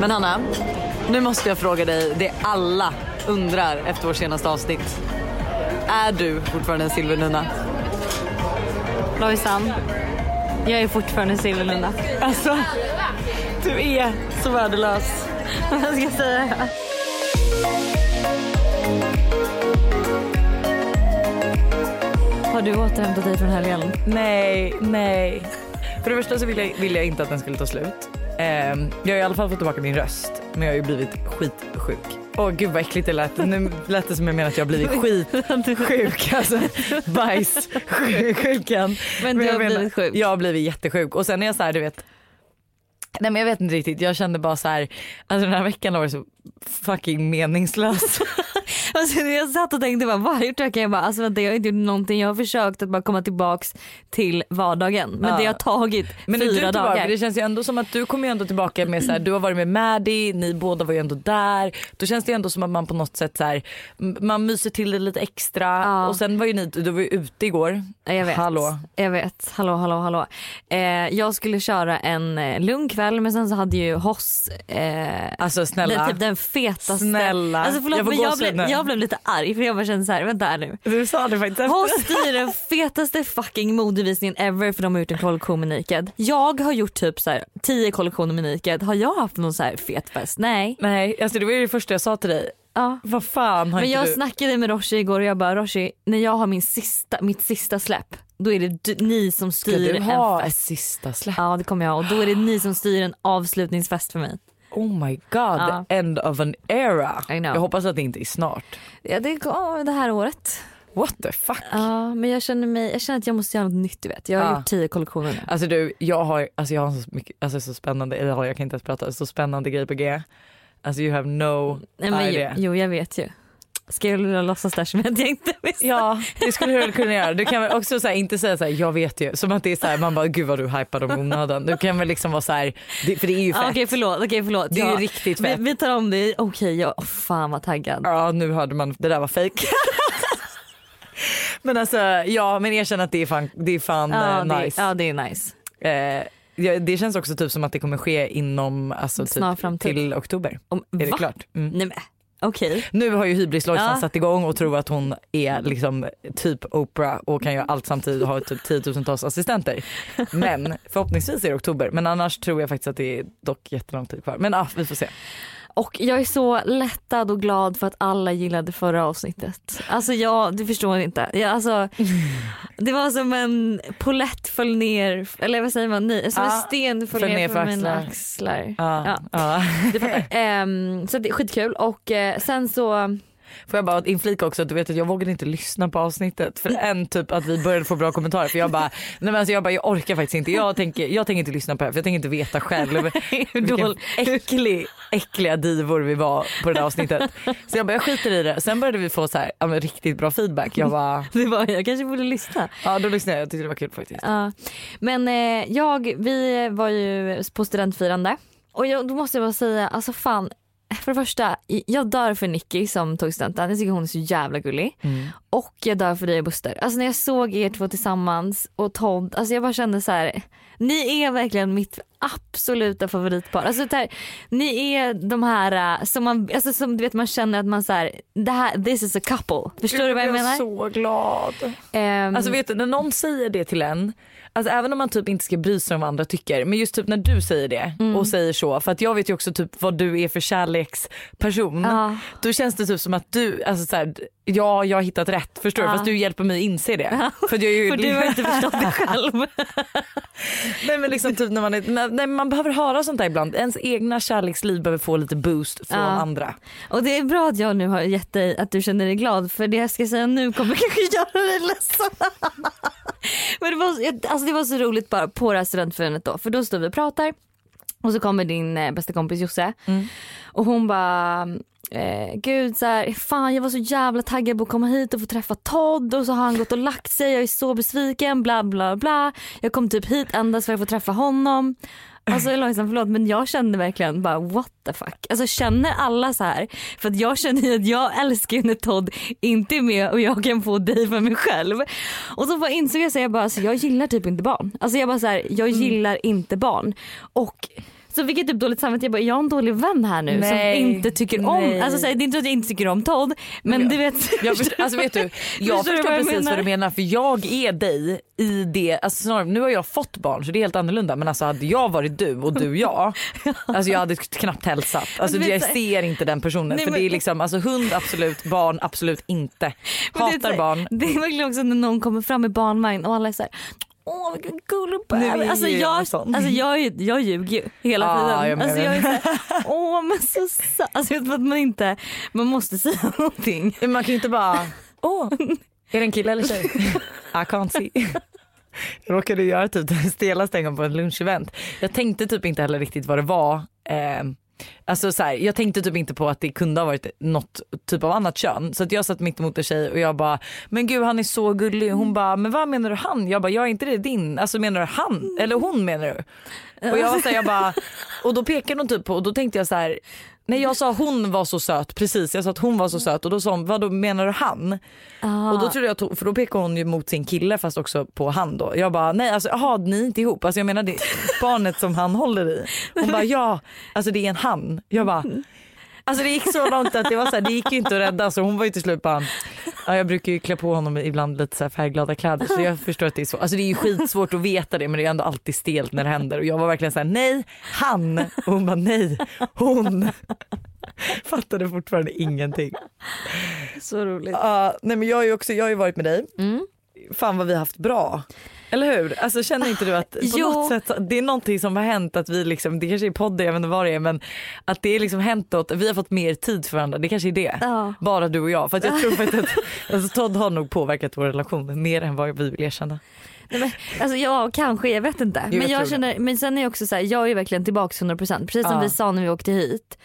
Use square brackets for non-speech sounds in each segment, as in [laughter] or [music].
Men Hanna, nu måste jag fråga dig det alla undrar efter vårt senaste avsnitt. Är du fortfarande en silvernunna? Lojsan, jag är fortfarande en silvernunna. Alltså, du är så värdelös. Vad ska jag säga? Har du återhämtat dig från helgen? Nej, nej. För det första så vill jag, vill jag inte att den skulle ta slut. Ehm, jag har i alla fall fått tillbaka min röst men jag har ju blivit skitsjuk. Åh gud vad äckligt det lät. Nu lät det som jag menar att jag har blivit [laughs] skitsjuk. Alltså bajssjukan. Men du jag har menar- blivit sjuk. Jag har blivit jättesjuk och sen är jag så här du vet Nej men jag vet inte riktigt, jag kände bara så här, alltså den här veckan har varit så fucking meningslös. [laughs] Alltså, jag satt och tänkte bara, vad har jag gjort? Jag bara, alltså vänta jag har inte gjort någonting. Jag har försökt att bara komma tillbaks till vardagen. Men Ja. det har tagit Men fyra tillbaka? dagar. Det känns ju ändå som att du kommer ändå tillbaka med så här, du har varit med Maddie, ni båda var ju ändå där. Då känns det ändå som att man på något sätt så här, man myser till det lite extra. Ja. Och sen var ju ni, du var ju ute igår. Ja, Jag vet. Hallå. Jag vet. Hallå, hallå, hallå. Eh, jag skulle köra en eh, lugn kväll men sen så hade ju Hoss eh, Alltså snälla. den, typ den fetaste. Snälla. Alltså förlåt Jag får men jag gåshud nu. jag blev lite arg för jag bara kände så här, vänta här nu. Du sa det faktiskt Hoss styr den fetaste fucking modevisningen ever för de har gjort en kollektion med Naked. Jag har gjort typ så här 10 kollektioner med Naked. Har jag haft någon så här fet fest? Nej. Nej alltså det var ju det första jag sa till dig. Ja. Vad fan har Men jag du? snackade med Roshi igår och jag bara Roshi när jag har min sista, mitt sista släpp då är det du, ni som Ska styr du en ha fest. ett sista släpp? Ja det kommer jag och då är det ni som styr en avslutningsfest för mig. Oh my god, Ja. end of an era. Jag hoppas att det inte är snart. Ja det går det här året. What the fuck? Ja men jag känner, mig, jag känner att jag måste göra något nytt du vet. Jag har Ja. gjort tio kollektioner nu. Alltså du, jag har, alltså jag har så mycket, alltså så spännande, eller jag kan inte ens prata, så spännande grejer på G. Alltså you have no Nej, men, jo, idea. jo jag vet ju. Ska jag låtsas där som att jag inte [laughs] visste? Ja det skulle du väl kunna göra. Du kan väl också så här, inte säga så här, jag vet ju, som att det är så här, man bara gud vad du hypar i onödan. Du kan väl liksom vara så här, det, för det är ju fett. Okej förlåt, okej förlåt. Det är ju Ja. riktigt vi, fett. vi tar om det. Okej, ja, oh, fan vad taggad. Ja nu hörde man, det där var fake. men alltså ja men erkänn att det är fan, det är fan Ja, eh, det, nice. ja det är nice. Eh, ja, det känns också typ som att det kommer ske inom alltså, typ, till oktober. Om, Är det va? klart? Mm. Nej men okej. Nu har ju hybris Ja. satt igång och tror att hon är liksom typ Oprah och kan göra allt samtidigt och ha typ tiotusentals assistenter. Men förhoppningsvis är det oktober. Men annars tror jag faktiskt att det är dock jättelång tid kvar. Men ah, vi får se. Och jag är så lättad och glad för att alla gillade förra avsnittet. Alltså jag, du förstår inte. Jag, alltså, [laughs] det var som en polett föll ner, eller vad säger man, nej, som en sten föll föll ner, ner från mina axlar. axlar. Ja, Ja. ja. Fattar. [laughs] Ehm, så det är skitkul och eh, sen så, Får jag bara inflika också att du vet att jag vågade inte lyssna på avsnittet för en typ att vi började få bra kommentarer för jag bara [laughs] nej men alltså jag bara jag orkar faktiskt inte. Jag tänker, jag tänker inte lyssna på det här för jag tänker inte veta själv [laughs] vilken dålig- äcklig, äckliga divor vi var på det där avsnittet. Så jag bara jag skiter i det. Sen började vi få så här, ja, men riktigt bra feedback. Jag bara [laughs] det var, jag kanske borde lyssna. ja då lyssnade jag, jag tyckte det var kul faktiskt. Ja. Men eh, jag, vi var ju på studentfirande och jag, då måste jag bara säga, alltså fan, för det första, jag dör för Nicky som tog studenten. Jag tycker hon är så jävla gullig. Mm. Och jag dör för dig och Buster. Alltså när jag såg er två tillsammans och Todd, alltså jag bara kände så här. Ni är verkligen mitt absoluta favoritpar. Alltså det här, ni är de här äh, som man, alltså som du vet man känner att man så här, det här, this is a couple. Förstår du vad jag Jag menar? är så glad. Ehm, Alltså vet du när någon säger det till en, alltså även om man typ inte ska bry sig om vad andra tycker, men just typ när du säger det Mm. och säger så, för att jag vet ju också typ vad du är för kärleksperson. Ja. Då känns det typ som att du, alltså så här, ja jag har hittat rätt förstår du, Ja. fast du hjälper mig inse det. För, ju, [laughs] för du har inte förstått det själv. [laughs] nej men liksom typ när man är, nej, man behöver höra sånt där ibland, ens egna kärleksliv behöver få lite boost från Ja. andra. Och det är bra att jag nu har gett dig att du känner dig glad för det jag ska säga nu kommer [laughs] kanske göra dig ledsen. Men det var, så- alltså det var så roligt bara på det här studentfirandet då för då står vi och pratar och så kommer din eh, bästa kompis Josse och hon bara Eh, gud så här, fan jag var så jävla taggad på att komma hit och få träffa Todd och så har han gått och lagt sig, jag är så besviken bla bla bla. Jag kom typ hit endast för att få träffa honom. Alltså långsamt förlåt men jag kände verkligen bara what the fuck. Alltså känner alla så här? För att jag känner ju att jag älskar ju när Todd inte är med och jag kan få dig för mig själv. Och så bara insåg jag så jag bara alltså, jag gillar typ inte barn. Alltså jag bara så här, jag gillar inte barn. Och Så fick jag typ dåligt samvete. Jag bara, är jag en dålig vän här nu Nej, som inte tycker om, nej. alltså så här, det är inte att jag inte tycker om Todd men Ja. du vet. Jag förstår, [laughs] alltså vet du, jag Förstår förstår vad precis menar? vad du menar för jag är dig i det, alltså snarare, nu har jag fått barn så det är helt annorlunda men alltså hade jag varit du och du jag, [laughs] alltså jag hade knappt hälsat. Alltså jag ser inte den personen Nej, för men- det är liksom, alltså hund absolut, barn absolut inte. Det Hatar här, barn. Det är verkligen också när någon kommer fram med barnvagn och alla är såhär Åh vilken bebis. Alltså ju jag, alltså jag, jag ljuger ju hela Ja, tiden. jag alltså jag är såhär, [laughs] åh men så sa-" Alltså att man inte, man måste säga [laughs] någonting. Man kan ju inte bara, åh, är det en kille eller tjej? I can't see. Jag [laughs] råkade göra typ det stelaste en gång på en lunchevent. Jag tänkte typ inte heller riktigt vad det var. Eh, alltså så här, jag tänkte typ inte på att det kunde ha varit något typ av annat kön. Så att jag satt mitt emot en tjej och jag bara, men gud han är så gullig. Hon bara, men vad menar du han? Jag bara, jag är inte det din? Alltså menar du han? Eller hon menar du? Och jag var så här, jag bara, och då pekade hon typ på och då tänkte jag så här. Nej jag sa hon var så söt precis jag sa att hon var så söt och då sa hon vad då menar du han? Ah. Och då trodde jag tog, för då pekade hon ju mot sin kille fast också på han då. Jag bara nej alltså jaha ni är inte ihop. Alltså jag menar det barnet som han håller i. Hon bara ja alltså det är en han. Jag bara Alltså det gick så långt att det var så här, det gick ju inte att rädda så hon var ju till slut bara ja, jag brukar ju klä på honom ibland lite så färgglada kläder så jag förstår att det är så. Alltså det är ju skitsvårt att veta det men det är ändå alltid stelt när det händer och jag var verkligen så här nej han och hon bara nej hon. Fattade fortfarande ingenting. Så roligt. Ja, nej men jag har ju också, jag har ju varit med dig. Mm. Fan vad vi har haft bra. Eller hur? Alltså känner inte du att på Jo. något sätt det är någonting som har hänt att vi liksom, det kanske är podd, jag vet inte vad det är men att det är liksom hänt något, vi har fått mer tid för varandra, det kanske är det. Ja. Bara du och jag. För jag [laughs] tror faktiskt att alltså, Todd har nog påverkat vår relation mer än vad vi vill erkänna. Nej, men, alltså ja kanske, jag vet inte. Jo, men, jag jag känner, men sen är jag också så här, jag är verkligen tillbaka 100% precis som Ja. vi sa när vi åkte hit.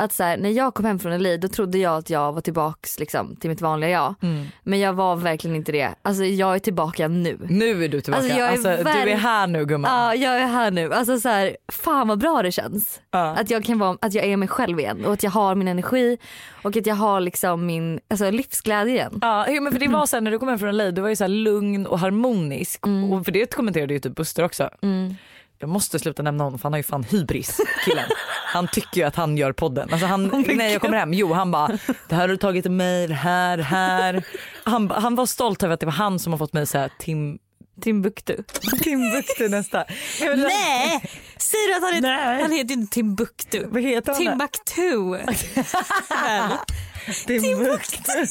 Att så här, när jag kom hem från LA då trodde jag att jag var tillbaks liksom, till mitt vanliga jag. Men jag var verkligen inte det. Alltså jag är tillbaka nu. Nu är du tillbaka. Alltså, jag är Alltså, Du är här nu gumman. Ja jag är här nu. Alltså så här, fan vad bra det känns. Ja. Att jag kan vara, att jag är mig själv igen och att jag har min energi och att jag har liksom min alltså, livsglädje igen. Ja, men för det var här, när du kom hem från LA, du var ju så lugn och harmonisk. Och för det kommenterade ju typ Buster också. Jag måste sluta nämna honom för han har ju fan hybris killen. Han tycker ju att han gör podden. Alltså han, när jag kommer hem, jo han bara det här har du tagit mig, det här, här. Han, han var stolt över att det var han som har fått mig här Tim, Timbuktu. Timbuktu nästa. Nej! Säger du att han heter, han heter inte Timbuktu. Vad heter han? Timbuktu. Timbuktu.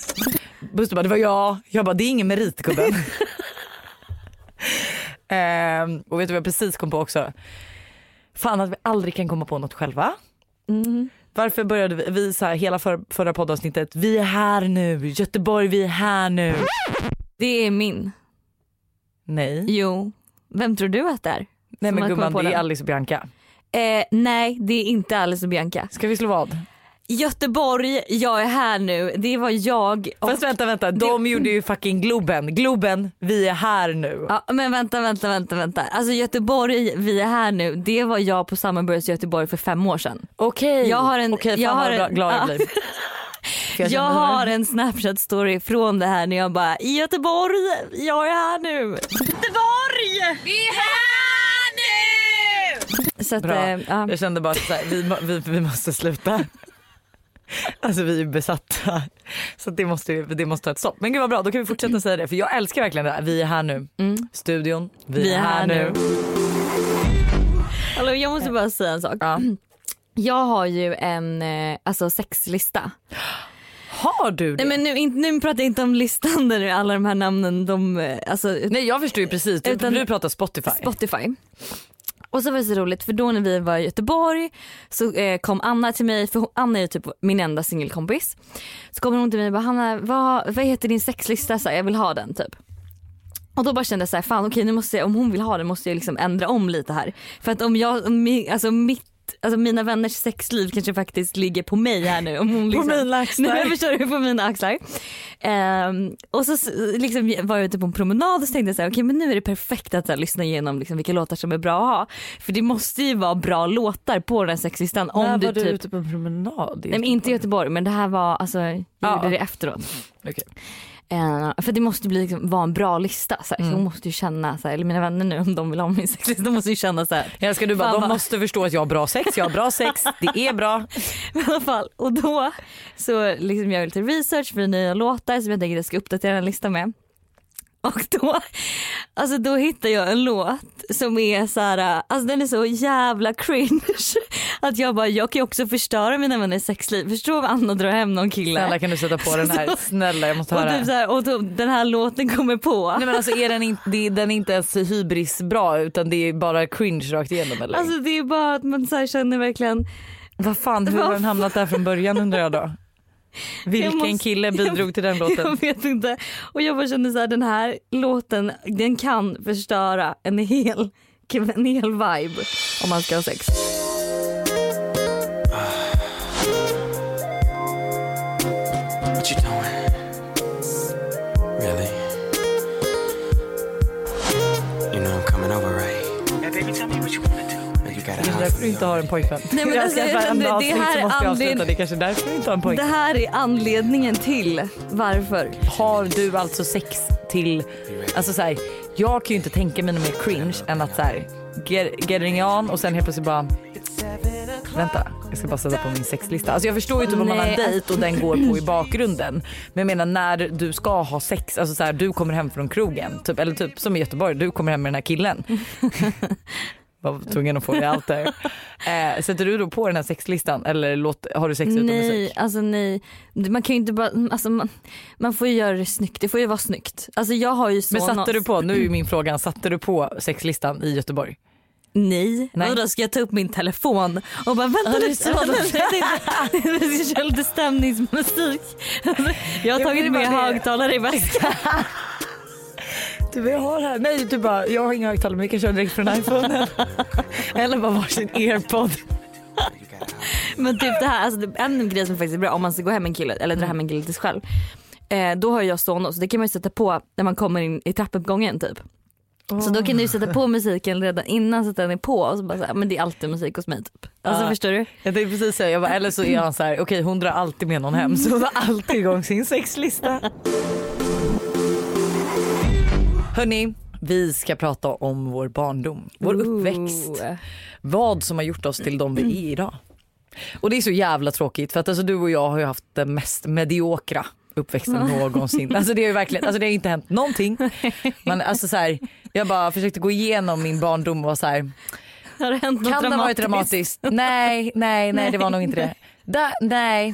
Buster bara det var jag. Jag bara det är ingen merit gubben. Ehm, och vet du vad jag precis kom på också? Fan att vi aldrig kan komma på något själva. Mm. Varför började vi, vi så här, hela för, förra poddavsnittet, vi är här nu, Göteborg vi är här nu. Det är min. Nej, Jo. Vem tror du att det är? nej men gumman det är? Alice och Bianca. Eh, nej det är inte Alice och Bianca. Ska vi slå vad? Göteborg, jag är här nu. Det var jag och... Fast vänta vänta, de gjorde ju fucking Globen. Globen, vi är här nu. Ja, men vänta, vänta, vänta, vänta. Alltså Göteborg, vi är här nu. Det var jag på Summerburst Göteborg för fem år sedan. Okej, Jag har en- Okej, fan jag har en- glad jag ja. blir. [laughs] Jag, känner- har en snapchat story från det här när jag bara i Göteborg, jag är här nu. Göteborg! Vi är här nu! Så att, Bra. ja. Jag kände bara att vi, vi, vi måste sluta. [laughs] Alltså vi är besatta. Så det måste, det måste ta ett stopp. Men gud vad bra, då kan vi fortsätta säga det. För jag älskar verkligen det här. Vi är här nu. Studion, vi, är här, nu. Hallå, jag måste bara säga en sak. Ja. [clears throat] Jag har ju en eh, alltså sexlista. [gasps] Har du det? Nej men nu, inte- nu pratar jag inte om listan där alla de här namnen de, eh, alltså Nej jag förstår ju precis, du, Utan- du pratar Spotify. Spotify. Och så var det så roligt för då när vi var i Göteborg så eh, kom Anna till mig, för hon, Anna är ju typ min enda singelkompis. Så kommer hon till mig och bara Hanna vad, vad heter din sexlista? Så här, jag vill ha den typ. Och då bara kände jag så här, fan okej nu måste jag, om hon vill ha den måste jag liksom ändra om lite här. För att om jag, om mi, alltså mitt Alltså mina vänners sexliv kanske faktiskt ligger på mig här nu. Om hon liksom, mina axlar. Nej, förstår du? På mina axlar. Ehm, och så liksom var jag ute på en promenad och så tänkte jag så här, okej men nu är det perfekt att här, lyssna igenom liksom, vilka låtar som är bra att ha. För det måste ju vara bra låtar på den här sexlistan. Om När du var du typ, ute på en promenad? nej men inte i Göteborg? Men det här var, alltså jag Ja. gjorde det efteråt. Okej. Eh, för det måste bli, liksom, vara en bra lista. Så, här. så Mm. jag måste ju känna, så här, eller mina vänner nu om de vill ha min sexlista, de måste ju känna så här. Jag ska du bara, de måste förstå att jag har bra sex, jag har bra sex, det är bra. [laughs] I alla fall. Och då så liksom gör jag lite research för nya låtar som jag tänker att jag ska uppdatera en lista med. Och då, alltså då hittar jag en låt som är så här, alltså den är så jävla cringe [laughs] att jag bara, jag kan ju också förstöra mina vänners sexliv. Förstå om Anna drar hem någon kille. Snälla kan du sätta på den här, [laughs] snälla jag måste och, höra. typ så här, och då, den här låten kommer på. Nej men alltså är den det- den är inte ens hybris bra utan det är bara cringe rakt igenom eller? Alltså det är bara att man så känner verkligen, vad fan hur har den hamnat där från början undrar jag då? Vilken måste- kille bidrog till den [laughs] låten? jag vet inte. Och jag bara känner så här, den här låten den kan förstöra en hel, en hel vibe om man ska ha sex. What you doing? Det är därför du inte har en pojkvän. Nej, men jag alltså, jag kände, det avsnitt här måste jag avsluta. Det är kanske därför du inte har en Det pojkvän. här är anledningen till varför. Har du alltså sex till, alltså så här, jag kan ju inte tänka mig något mer cringe än att så här, get, getting on och sen helt plötsligt bara Vänta, jag ska bara sätta på min sexlista. Alltså jag förstår ju typ om man har en dejt och den går på i bakgrunden. Men jag menar när du ska ha sex, alltså så här, du kommer hem från krogen, typ, eller typ som i Göteborg, du kommer hem med den här killen. [laughs] Var tvungen att få det allt där. [laughs] Eh, sätter du då på den här sexlistan eller låt, har du sex utan Nej, musik? alltså nej. Man kan ju inte bara, alltså man, man får ju göra det snyggt. Det får ju vara snyggt. Alltså jag har ju Men satte du på, nu är [clears throat] min fråga, satte du på sexlistan i Göteborg? Nej. Nej. Och då ska jag ta upp min telefon och bara vänta Ja, lite. Jag ska köra lite stämningsmusik. [laughs] Jag har Jag tagit med högtalare i väskan. [laughs] Du jag har här, nej du bara jag har inga högtalare men vi kan köra direkt från iPhonen. [laughs] Eller bara varsin airpod. Men typ det här, alltså det- en grej som faktiskt är bra om man ska gå hem med en kille eller dra hem en kille till sig själv. Eh, då har jag Sonos, det kan man ju sätta på när man kommer in i trappuppgången typ. Så då kan du sätta på musiken redan innan så att den är på och så bara så här, men det är alltid musik hos mig typ. Alltså Ja. förstår du? Jag tänkte precis säga, jag bara, eller så är han så här, okej hon drar alltid med någon hem så hon har alltid igång sin sexlista. Hörni, vi ska prata om vår barndom, vår uppväxt. Ooh. Vad som har gjort oss till de vi är idag. Och det är så jävla tråkigt för att alltså, du och jag har ju haft den mest mediokra uppväxten någonsin. Alltså det ju verkligen, alltså det har inte hänt någonting. [laughs] Men alltså så här, jag bara försökte gå igenom min barndom och var så här, Har det hänt något kan det ha varit dramatiskt? Nej, nej, nej det var nog inte det. [laughs] Da, nej,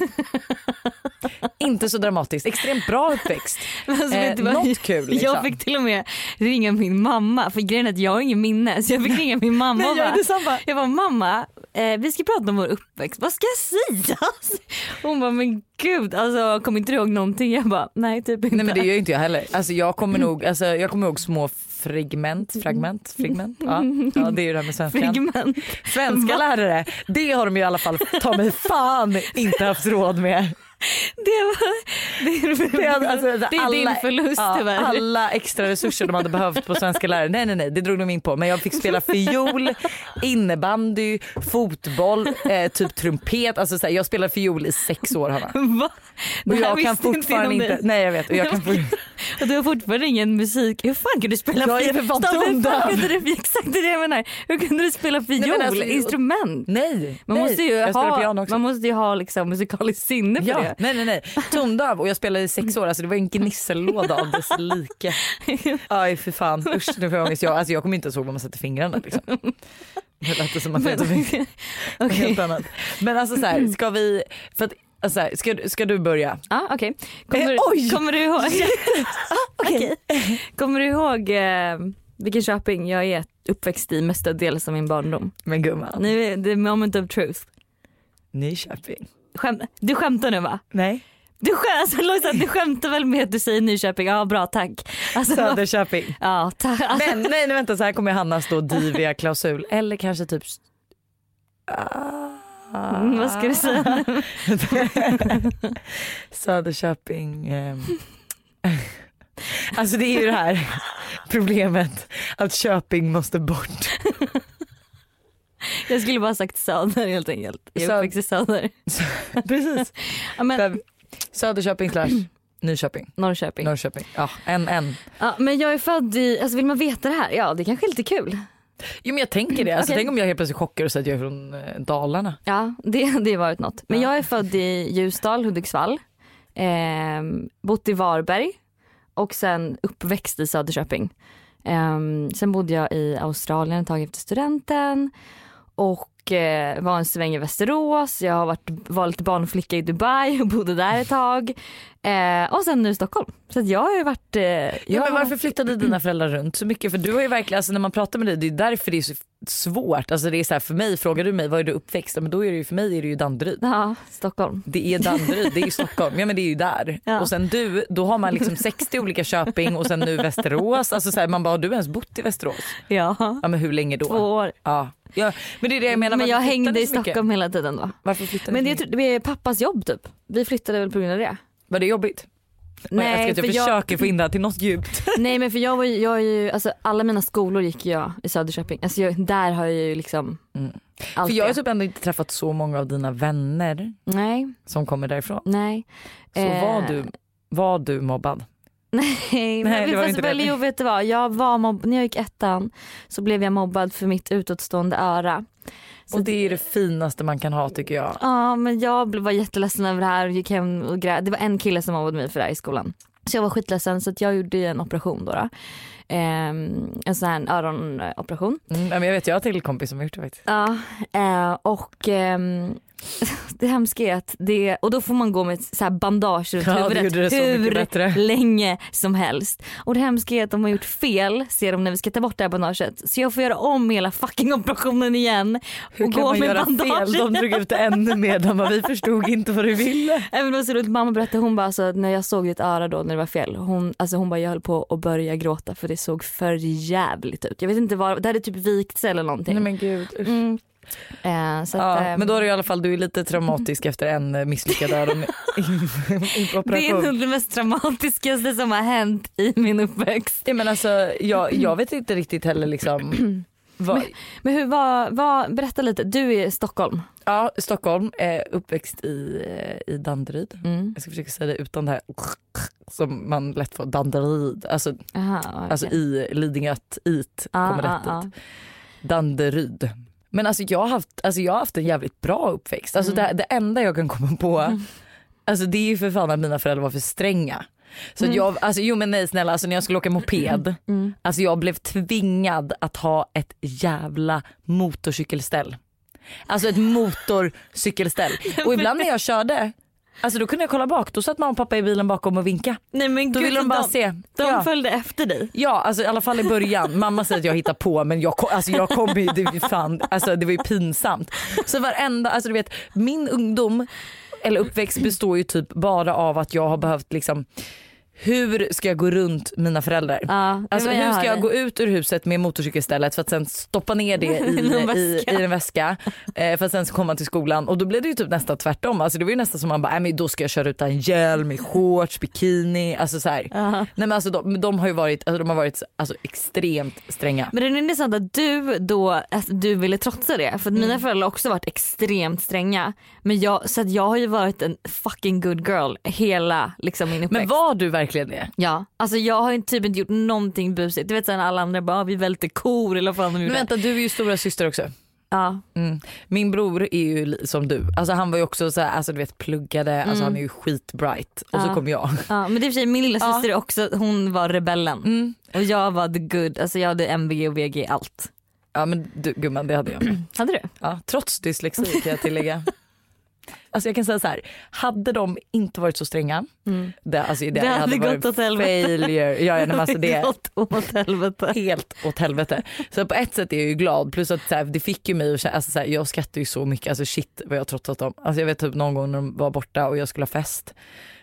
[laughs] inte så dramatiskt. Extremt bra uppväxt. [laughs] Alltså, Eh, du något kul, liksom. Jag fick till och med ringa min mamma för grejen är att jag har ingen minne så jag fick ringa min mamma och Nej, jag bara, jag bara mamma eh, vi ska prata om vår uppväxt, vad ska jag säga? [laughs] Hon bara men gud alltså jag kommer inte ihåg någonting. Jag bara nej typ inte. Nej men det gör inte jag heller. Alltså jag kommer nog, alltså, jag kommer ihåg små fragment, fragment, fragment. Ja, ja det är ju det här med svenskan. Frigment. Svenska lärare, det har de ju i alla fall ta mig fan inte haft råd med. Det, var, det, Det, är- alltså, det är din förlust ja, tyvärr. Alla extra resurser de hade behövt på svenska lärare, nej nej nej det drog de in på. Men jag fick spela fiol, innebandy, fotboll, eh, typ trumpet. Alltså, så här, jag spelade fiol i sex år Hanna. Va? Och jag kan inte fortfarande inte, dig. nej jag vet. Och jag kan Och du har fortfarande ingen musik. Hur fan kan du spela Jag är fiol? för kunde du, exakt det jag menar. Hur kunde du spela fiol? men alltså, Instrument? nej, Man nej. måste ju jag ha, man måste ju ha liksom musikaliskt sinne för Ja, det. Nej nej nej. Tondöv och jag spelade i sex år, alltså det var en gnissellåda av dess like. [laughs] Aj för fan, usch nu får jag ångest. Jag, alltså, jag kommer inte ens ihåg var man sätter fingrarna liksom. Det lät som att jag okej. [laughs] helt annat. Men alltså så här, ska vi, för att, alltså, så här, ska, ska du börja? Ja okej. Kommer, Eh, oj! kommer du ihåg? [laughs] Okej. Kommer du ihåg eh, vilken Köping jag är uppväxt i mestadels av min barndom? Men gumman, Nu, the moment of truth. Nyköping? Skäm, du skämtar nu va? Nej, Du, skä, alltså, Lojsan, du skämtar väl med att du säger Nyköping? Ja bra tack. Alltså, Söderköping. [laughs] Ja tack. Alltså, Men nej, nej vänta så här kommer Hannas då diviga klausul eller kanske typ Ah. mm, vad ska du säga? [laughs] Söderköping. ehm. [laughs] Alltså det är ju det här problemet att Köping måste bort. [laughs] Jag skulle bara sagt Söder helt enkelt. Jag är uppväxt i Söder. [laughs] Precis. Ja, men, Söderköping slash [clears throat] Nyköping. Norrköping. Norrköping. Ja, en, en. Ja, men jag är född i, alltså vill man veta det här? Ja det kanske är lite kul. Jo men jag tänker det. Alltså, Okej. Tänk om jag helt plötsligt chockar och säger att jag är från eh, Dalarna. Ja det hade varit något. Men Ja. jag är född i Ljusdal, Hudiksvall. Eh, bott i Varberg och sen uppväxt i Söderköping. Eh, sen bodde jag i Australien ett tag efter studenten och eh, var en sväng i Västerås. Jag har varit, var lite barnflicka i Dubai och bodde där ett tag. Eh, och sen nu i Stockholm. Så jag har ju varit... Eh, Ja, men varför flyttade dina föräldrar runt så mycket? För du har ju verkligen, alltså när man pratar med dig, det är därför det är så svårt. Alltså det är så här, för mig, frågar du mig var är du uppväxt? Men då är det ju för mig är det ju Danderyd. Ja, Stockholm. Det är Danderyd, det är ju Stockholm. Ja men det är ju där. Ja. Och sen du, då har man liksom 60 olika Köping och sen nu Västerås. Alltså så här, man bara, har du ens bott i Västerås? Ja, Ja men hur länge då? två år. Ja. Ja men det är det jag menar. Men jag hängde i? Stockholm hela tiden då. Varför flyttade Men det det är pappas jobb typ. Vi flyttade väl på grund av det. Var det jobbigt? Nej, jag, jag för jag- försöker få in det här till något djupt. [laughs] Nej men för jag var ju, jag är ju, alltså alla mina skolor gick jag i Söderköping. Alltså jag, där har jag ju liksom Mm. För jag har typ ändå inte träffat så många av dina vänner Nej, som kommer därifrån. nej. Så Eh. var, du, var du mobbad? Nej, Nej, men det var fast inte väl, det. jo vet du vad, jag var mobb- när jag gick ettan så blev jag mobbad för mitt utåtstående öra. Så Och det är det finaste man kan ha tycker jag. Ja men jag var jätteledsen över det här och gick hem och grät. Det var en kille som mobbade mig för det här i skolan. Så jag var skitledsen så jag gjorde en operation då. då. Ehm, en sån här öronoperation. Mm, jag vet, jag har till kompis som har gjort det faktiskt. Ja, eh, och ehm, [laughs] det hemska är att det, och då får man gå med ett så bandage runt Ja, det huvudet hur länge som helst. Och det hemska är att de har gjort fel ser de när vi ska ta bort det här bandaget. Så jag får göra om hela fucking operationen igen. Hur och kan gå man med göra bandage. fel? De drog ut det ännu mer. De bara, vi förstod inte vad du ville. [laughs] Även det var så roligt, mamma berättade hon bara alltså, när jag såg ditt öra då när det var fel. Hon, alltså, hon bara jag höll på att börja gråta för det såg för jävligt ut. Jag vet inte vad, det hade typ vikt sig eller någonting. Nej men gud. usch. Mm. Eh, att, Ja, eh, men då är du i alla fall du är lite traumatisk [laughs] efter en eh, misslyckad [laughs] det är öronoperation. nog det mest traumatiskaste som har hänt i min uppväxt. Ja, men alltså, jag, jag vet inte riktigt heller liksom. [clears throat] Vad, Men hur var, var, berätta lite, du är i Stockholm. ja, Stockholm, eh, uppväxt i, eh, i Danderyd. Mm. Jag ska försöka säga det utan det här [laughs] som man lätt får. Danderyd. Alltså, Aha, okej. alltså i Lidingöt, it Ah, kommer ah, rätt ah. dit. Danderyd. Men alltså jag har haft, alltså jag har haft en jävligt bra uppväxt. Alltså Mm. det, det enda jag kan komma på, alltså det är ju för fan att mina föräldrar var för stränga. Så att jag, alltså, jo men nej snälla, alltså när jag skulle åka moped, Mm. alltså jag blev tvingad att ha ett jävla motorcykelställ. Alltså ett motorcykelställ. [laughs] Och ibland när jag körde, alltså då kunde jag kolla bak, då satt mamma och pappa i bilen bakom och vinka. Nej men Då gud, ville de bara de, se. de ja. följde efter dig. Ja, alltså i alla fall i början. Mamma säger att jag hittar på men jag, kom- alltså, jag kommer ju, det, är ju fan, alltså, det var ju pinsamt. Så varenda, alltså du vet min ungdom eller uppväxt består ju typ bara av att jag har behövt liksom hur ska jag gå runt mina föräldrar? Ja, det Alltså hur ska jag gå ut ur huset med motorcykelstället för att sen stoppa ner det [laughs] i, I en i, en väska eh, för att sen komma till skolan och då blev det ju typ nästan tvärtom. Alltså det var ju nästan som man bara, äh, men då ska jag köra utan hjälm, i shorts, bikini, alltså så här. Ja. Nej men alltså de, de har ju varit, alltså, de har varit alltså, extremt stränga. Men det är intressant att du då att du ville trotsa det. För att Mm. mina föräldrar har också varit extremt stränga. Men jag, så att jag har ju varit en fucking good girl hela liksom, min uppväxt. Men var du verkligen det? Ja, alltså jag har typ inte gjort någonting busigt. Du vet sen alla andra bara "Ah, vi välter kor eller vad fan de Men gjorde. vänta du är ju stora syster också. Ja. Mm. Min bror är ju som du, alltså han var ju också så här, alltså du vet pluggade, alltså han är ju skitbright och så Ja. kom jag. ja, men det är för sig min lilla Ja. syster är också, hon var rebellen. Mm. Och jag var the good, alltså jag hade MVG och VG allt. Ja men du gumman det hade jag. [clears throat] Hade du? Ja, trots dyslexi kan jag tillägga. Alltså jag kan säga så här, hade de inte varit så stränga, det, alltså det, Det hade hade varit gått åt helvete. failure. Ja, ja, men alltså det Gått åt helvete. helt åt helvete. Så på ett sätt är jag ju glad plus att så här, det fick ju mig att alltså så här, jag skrattar ju så mycket, alltså shit vad jag trotsat dem. Alltså jag vet typ någon gång när de var borta och jag skulle ha fest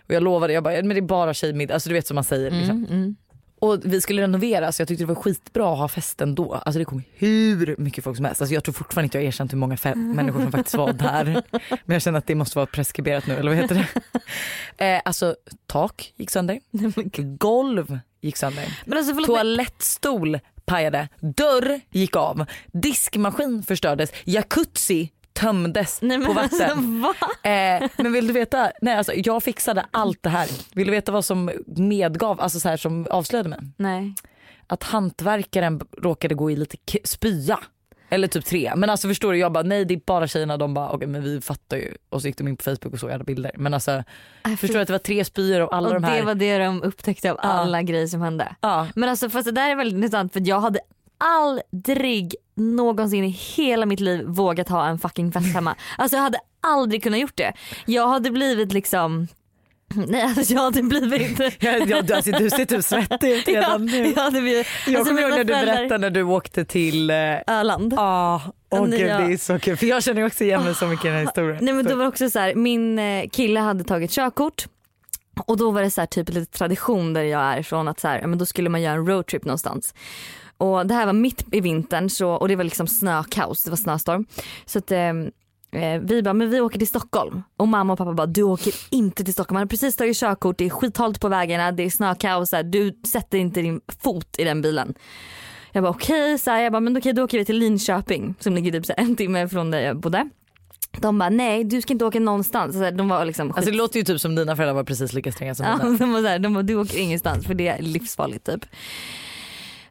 och jag lovade, jag bara, men det är bara tjejmiddag, alltså du vet som man säger liksom. Mm, mm. Och vi skulle renovera så jag tyckte det var skitbra att ha festen då. Alltså det kom hur mycket folk som helst. Alltså jag tror fortfarande inte jag har erkänt hur många fe- [laughs] människor som faktiskt var där. Men jag känner att det måste vara preskriberat nu eller vad heter det? [laughs] Eh, alltså tak gick sönder, [laughs] golv gick sönder, Men alltså toalettstol pajade, dörr gick av, diskmaskin förstördes, jacuzzi tömdes Nej, men på vatten. Va? Eh, men vill du veta, nej alltså jag fixade allt det här. Vill du veta vad som medgav, alltså så här som avslöjade mig? Nej. Att hantverkaren råkade gå i lite spya. Eller typ tre. Men alltså förstår du, jag bara nej det är bara tjejerna. De bara okej men vi fattar ju. Och så gick de in på Facebook och såg alla bilder. Men alltså förstår du att det var tre spyor och alla Och de här. det var det de upptäckte av alla grejer som hände. Ja. Men alltså fast det där är väldigt intressant för jag hade aldrig någonsin i hela mitt liv vågat ha en fucking fest hemma. Alltså jag hade aldrig kunnat gjort det. Jag hade blivit liksom [clears throat] Nej alltså jag hade blivit [laughs] Ja, ja, du- alltså, du ser typ svettig ut redan [laughs] nu. jag hade blivit, Jag alltså, kommer ihåg mina när du berättade när du åkte till eh, Öland. Ja, åh Nej, gud jag- det är så kul för jag känner också igen mig så mycket i den här historien. Nej men då var också så här, min eh, kille hade tagit körkort och då var det så här, typ lite tradition där jag är ifrån att så här, ja, men då skulle man göra en roadtrip någonstans. Och det här var mitt i vintern så, och det var liksom snökaos, det var snöstorm. Så att eh, eh, vi bara, men vi åker till Stockholm. Och mamma och pappa bara, du åker inte till Stockholm. Han hade precis tagit körkort, det är skithalt på vägarna, det är snökaos, här, du sätter inte din fot i den bilen. Jag bara okej, så här, jag bara, men okej då åker vi till Linköping som ligger typ så en timme från där jag bodde. De bara nej du ska inte åka någonstans. Så här, de var liksom Alltså det låter ju typ som dina föräldrar var precis lika stränga som Ja, dina. de var så här, de bara, du åker ingenstans för det är livsfarligt typ.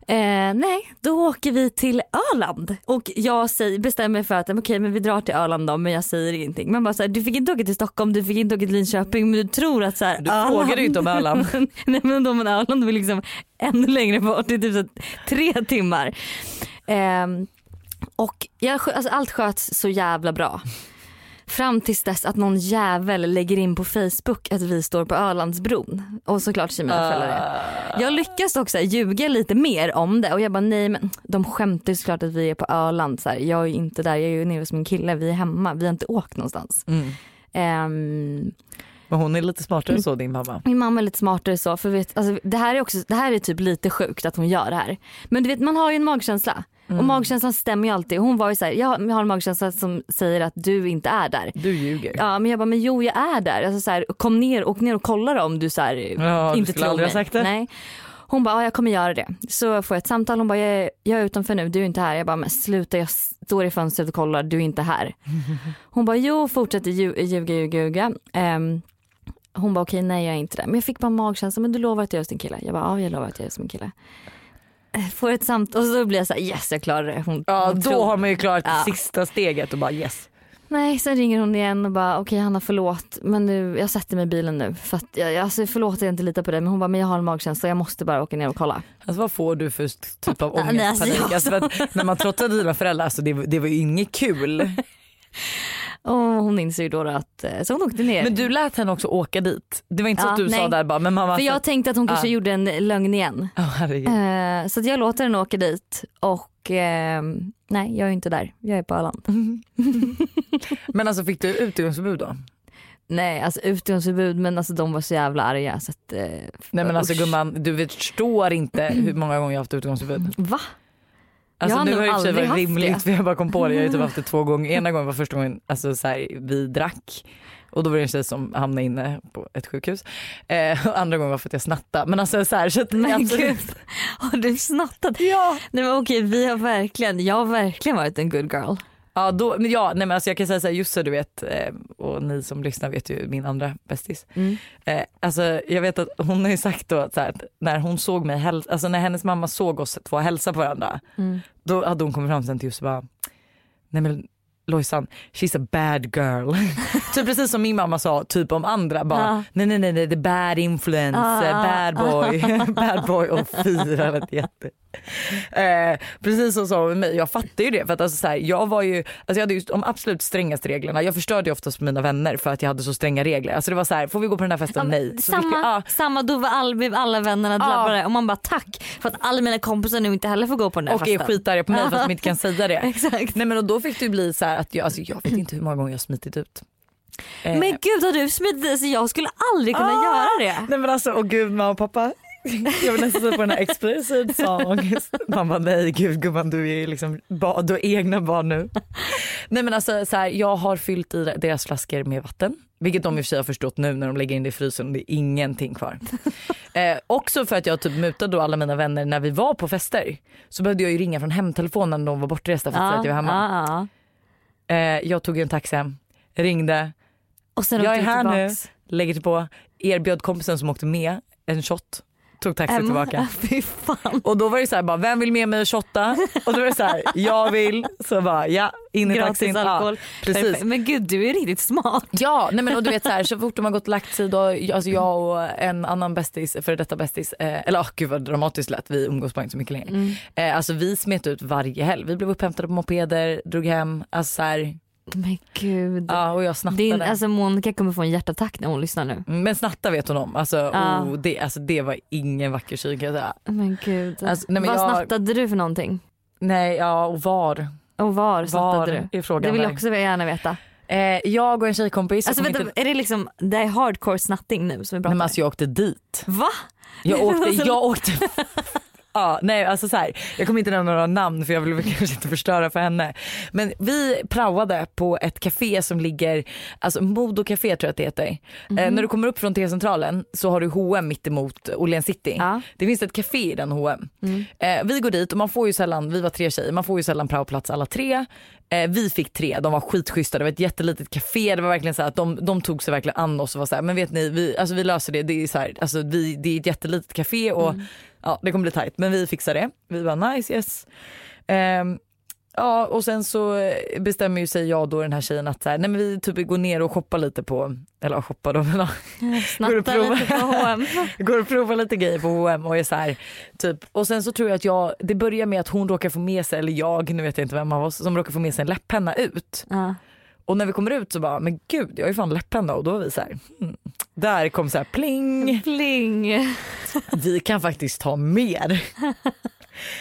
Eh, nej, då åker vi till Öland och jag säger, bestämmer för att okej men vi drar till Öland då men jag säger ingenting. Man bara så här, du fick inte åka till Stockholm, du fick inte åka till Linköping men du tror att så här, Du frågade ju inte om Öland. [laughs] nej men de Öland var liksom ännu längre bort, det är typ så tre timmar. Ehm, och jag, alltså allt sköts så jävla bra. Fram tills dess att någon jävel lägger in på Facebook att vi står på Ölandsbron. Och såklart säger mina föräldrar det. Jag lyckas också ljuga lite mer om det och jag bara nej men de skämtar ju såklart att vi är på Öland. Så här, jag är ju inte där, jag är ju nere hos min kille, vi är hemma, vi har inte åkt någonstans. Mm. Ehm, Men hon är lite smartare än så din mamma. min mamma är lite smartare så för vet, alltså, det, här är också, det här är typ lite sjukt att hon gör det här. Men du vet man har ju en magkänsla och magkänslan stämmer ju alltid. Hon var ju såhär, jag har en magkänsla som säger att du inte är där. Du ljuger. Ja men jag bara, men jo jag är där. Alltså, så här, kom ner, åk ner och kolla då om du så här, Ja, du inte tror mig. sagt det. Nej. Hon bara, ja, jag kommer göra det. Så får jag ett samtal, hon bara, jag är, jag är utanför nu, du är inte här. Jag bara, men sluta jag står i fönstret och kollar, du är inte här. [laughs] Hon bara, jo fortsätter lju- ljuga, ljuga, ljuga. Ehm, hon bara, okej nej jag är inte där. Men jag fick bara magkänsla, men du lovar att jag är hos din kille? Jag bara, ja jag lovar att jag är hos min kille. Får ett samtal och så blir jag så här, yes jag klarar det. Hon, Ja hon då tror- har man ju klarat Ja. det sista steget och bara yes. Nej, sen ringer hon igen och bara okej Hanna förlåt men nu, jag sätter mig i bilen nu för att jag, alltså, förlåt att jag inte litar på dig men hon bara men jag har en magkänsla jag måste bara åka ner och kolla. Alltså vad får du för typ av Ja, [laughs] nej, alltså, Alltså, när man trotsade dina föräldrar, alltså, det, det var ju inget kul. [laughs] Och hon inser ju då att, eh, så hon åkte ner. Men du lät henne också åka dit. Det var inte så Ja, att du sa nej. där bara men mamma. för jag tänkte att hon kanske Ja. gjorde en lögn igen. Eh, så jag låter henne åka dit och eh, nej jag är inte där, jag är på Öland. [laughs] Men alltså fick du utegångsförbud då? Nej alltså utegångsförbud men alltså de var så jävla arga så att, eh, Nej men alltså usch. gumman du förstår inte hur många gånger jag har haft utegångsförbud. Va? Alltså Jag har nu har det aldrig varit haft rimligt det. för jag bara kom på det. Jag har ju typ haft det två gånger. Ena gången var första gången alltså, så här, vi drack och då var det en tjej som hamnade inne på ett sjukhus. Eh, andra gången var för att jag snattade. Men alltså så här, så att, Men absolut- gud, har du snattat? Ja. Nej men okej vi har verkligen, jag har verkligen varit en good girl. Ja, då, men ja nej men alltså jag kan säga såhär Josse du vet eh, och ni som lyssnar vet ju min andra bästis. Mm. Eh, alltså jag vet att hon har ju sagt då att så här, när hon såg mig, alltså när hennes mamma såg oss två hälsa på varandra. Mm. Då hade hon kommit fram sen till Josse och bara, nej men Lojsan, she's a bad girl. [laughs] typ precis som min mamma sa typ om andra bara, Ja. nej nej nej nej the bad influence, Ja, ja, bad boy, [laughs] [laughs] bad boy och fyra vet jätte. Eh, precis så sa med mig, jag fattar ju det för att alltså, så här, jag var ju, alltså, jag hade ju de absolut strängaste reglerna. Jag förstörde ju oftast mina vänner för att jag hade så stränga regler. Alltså det var så här, får vi gå på den här festen? Nej. Så fick Samma, vi, ah, samma då var all, alla vännerna drabbade och man bara tack för att alla mina kompisar nu inte heller får gå på den där och är festen. skitarga på mig för att de inte kan säga det. Exakt. Nej men och då fick ju bli så här att jag, alltså, jag vet inte hur många gånger jag har smitit ut. Eh, Men gud har du smitit alltså jag skulle aldrig kunna Ah! göra det. Nej men alltså, åh gud mamma och pappa. Jag vill nästan säga på den här explicit song. Bara nej gud gumman du är liksom ba, du har egna barn nu. Nej men alltså så här, jag har fyllt i deras flaskor med vatten. Vilket de i och för sig har förstått nu när de lägger in det i frysen och det är ingenting kvar. Eh, också för att jag typ mutade då alla mina vänner när vi var på fester. Så behövde jag ju ringa från hemtelefonen när de var bortresta för att säga att jag var hemma. Ja, ja. Eh, jag tog en taxi hem, ringde, jag är här nu, tillbaks. lägger till på, erbjöd kompisen som åkte med en shot, tog taxi Em, tillbaka. [laughs] Fy fan. Och då var det så här, bara, vem vill med mig och shotta? Och då var det så här, jag vill. Så bara, ja, in i taxin. Gratis alkohol. Ja, precis. Men gud du är riktigt smart. Ja, nej men och du vet så här, så fort de har gått och lagt sig då, alltså jag och en annan bästis, före detta bästis, eh, eller oh, gud vad dramatiskt lät, vi umgås bara inte så mycket längre. Mm. Eh, alltså vi smet ut varje helg, vi blev upphämtade på mopeder, drog hem, alltså så här, Men gud. ja och jag snattade. Din, alltså Monica kommer få en hjärtattack när hon lyssnar nu. Men snatta vet hon om, alltså, Ja. oh, det, alltså det var ingen vacker syn kan jag säga. Men gud. Alltså, nej, men Vad jag- snattade du för någonting? Nej ja och var, Och var snattade var du? är frågan. Det vill jag också gärna veta. Eh, jag och en tjejkompis, Alltså vänta, inte, är det liksom, det är hardcore snatting nu som vi nej, pratar men alltså jag åkte dit. Va? Jag [laughs] åkte, Alltså- jag åkte [laughs] Ja, nej alltså så här, jag kommer inte nämna några namn för jag vill [laughs] kanske inte förstöra för henne. Men vi praoade på ett café som ligger, alltså Modo Café tror jag att det heter. Eh, när du kommer upp från T-centralen så har du H&M mitt emot Åhléns city. Ja. Det finns ett café i den H&M. Eh, vi går dit och man får ju sällan, vi var tre tjejer, man får ju sällan praoplats alla tre. Eh, vi fick tre, de var skitschyssta, det var ett jättelitet café, det var verkligen så att de, de tog sig verkligen an oss och var så här, men vet ni, vi, alltså vi löser det, det är, så här, alltså vi, det är ett jättelitet café och ja, det kommer bli tajt men vi fixar det. Vi var nice yes. Ehm, ja och sen så bestämmer ju sig jag då den här tjejen att så här, nej men vi typ går ner och shoppar lite på, eller shoppar då men Går du Snatta prova? lite på H&M. [laughs] går och provar lite grejer på H&M och är så här, typ. Och sen så tror jag att jag, det börjar med att hon råkar få med sig, eller jag, nu vet jag inte vem av oss, som råkar få med sig en läpppenna ut. Ja. Och när vi kommer ut så bara, men gud jag har ju fan läpppenna och då var vi så här, hmm. där kom så här pling, Pling. [laughs] vi kan faktiskt ta mer.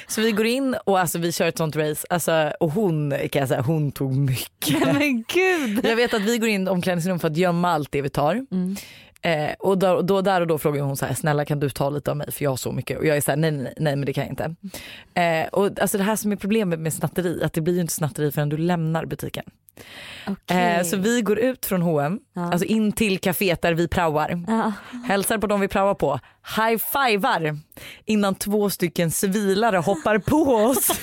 Så vi går in och alltså vi kör ett sånt race alltså, och hon kan jag säga, hon tog mycket. Men gud. Jag vet att vi går in i omklädningsrum för att gömma allt det vi tar. Mm. Eh, och då, då, där och då frågar hon så här, snälla kan du ta lite av mig för jag har så mycket och jag är så här, nej, nej nej men det kan jag inte. Eh, och alltså det här som är problemet med snatteri, att det blir ju inte snatteri förrän du lämnar butiken. Okej. Eh, så vi går ut från H&M, Ja. alltså in till kaféet där vi praoar, Ja. hälsar på dem vi praoar på, high-fivar innan två stycken civilare hoppar på oss. [laughs]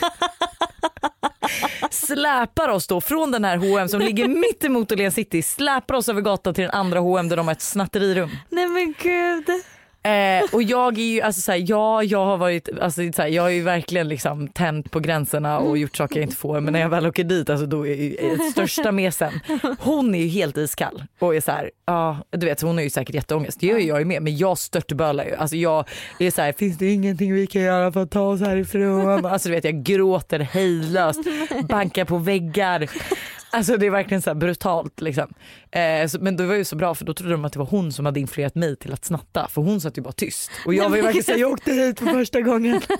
släpar oss då från den här H&M som ligger mitt emot Åhléns city, släpar oss över gatan till den andra H&M där de har ett snatterirum. Nej men gud. Eh, och jag är ju, alltså såhär, ja jag har varit, alltså såhär, jag har ju verkligen liksom tänt på gränserna och gjort saker jag inte får men när jag väl åker dit alltså då är ju största mesen. Hon är ju helt iskall och är såhär, ja du vet hon har ju säkert jätteångest, det gör ju jag med men jag störtbölar ju. Alltså jag är såhär, finns det ingenting vi kan göra för att ta oss härifrån? Alltså du vet jag gråter hejdlöst, bankar på väggar. Alltså det är verkligen så brutalt liksom. Eh, så, men det var ju så bra för då trodde de att det var hon som hade influerat mig till att snatta för hon satt ju bara tyst. Och jag var ju verkligen såhär, jag åkte hit för första gången. [laughs]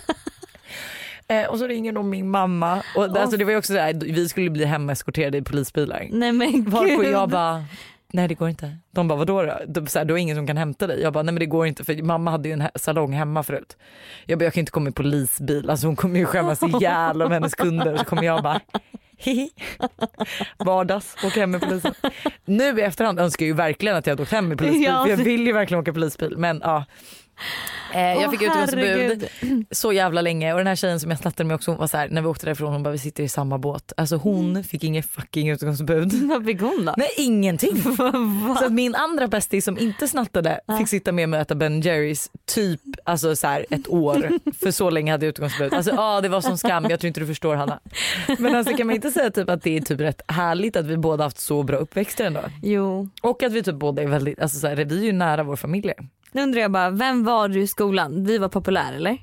Eh, och så ringer de min mamma och det- alltså, det var också så här, vi skulle bli hemeskorterade i polisbilar. Nej men Varpå gud. jag bara Nej det går inte. De bara vadå då? De, så här, då är ingen som kan hämta dig. Jag bara nej men det går inte för mamma hade ju en salong hemma förut. Jag bara jag kan inte komma i polisbil, alltså hon kommer ju skämmas ihjäl om hennes kunder. Så kommer jag bara. [laughs] Vardags, åka hem med polisen. Nu i efterhand önskar jag ju verkligen att jag hade åkt hem med polisbil [laughs] Ja. jag vill ju verkligen åka polisbil men ja. Eh, jag fick utegångsförbud så jävla länge och den här tjejen som jag snattade med också var så här, när vi åkte därifrån hon bara vi sitter i samma båt. Alltså hon fick ingen fucking utegångsförbud. [laughs] Vad fick hon då? Nej ingenting. [laughs] Så att min andra bästis som inte snattade fick sitta med mig och äta Ben Jerrys typ alltså så här ett år. [laughs] För så länge hade jag utgångsförbud. Alltså ja det var som skam, jag tror inte du förstår Hanna. Men alltså kan man inte säga typ att det är typ rätt härligt att vi båda haft så bra uppväxter ändå. Jo. Och att vi typ båda är väldigt, alltså så här, vi är ju nära vår familj. Nu undrar jag bara, vem var du i skolan? Vi var populär eller?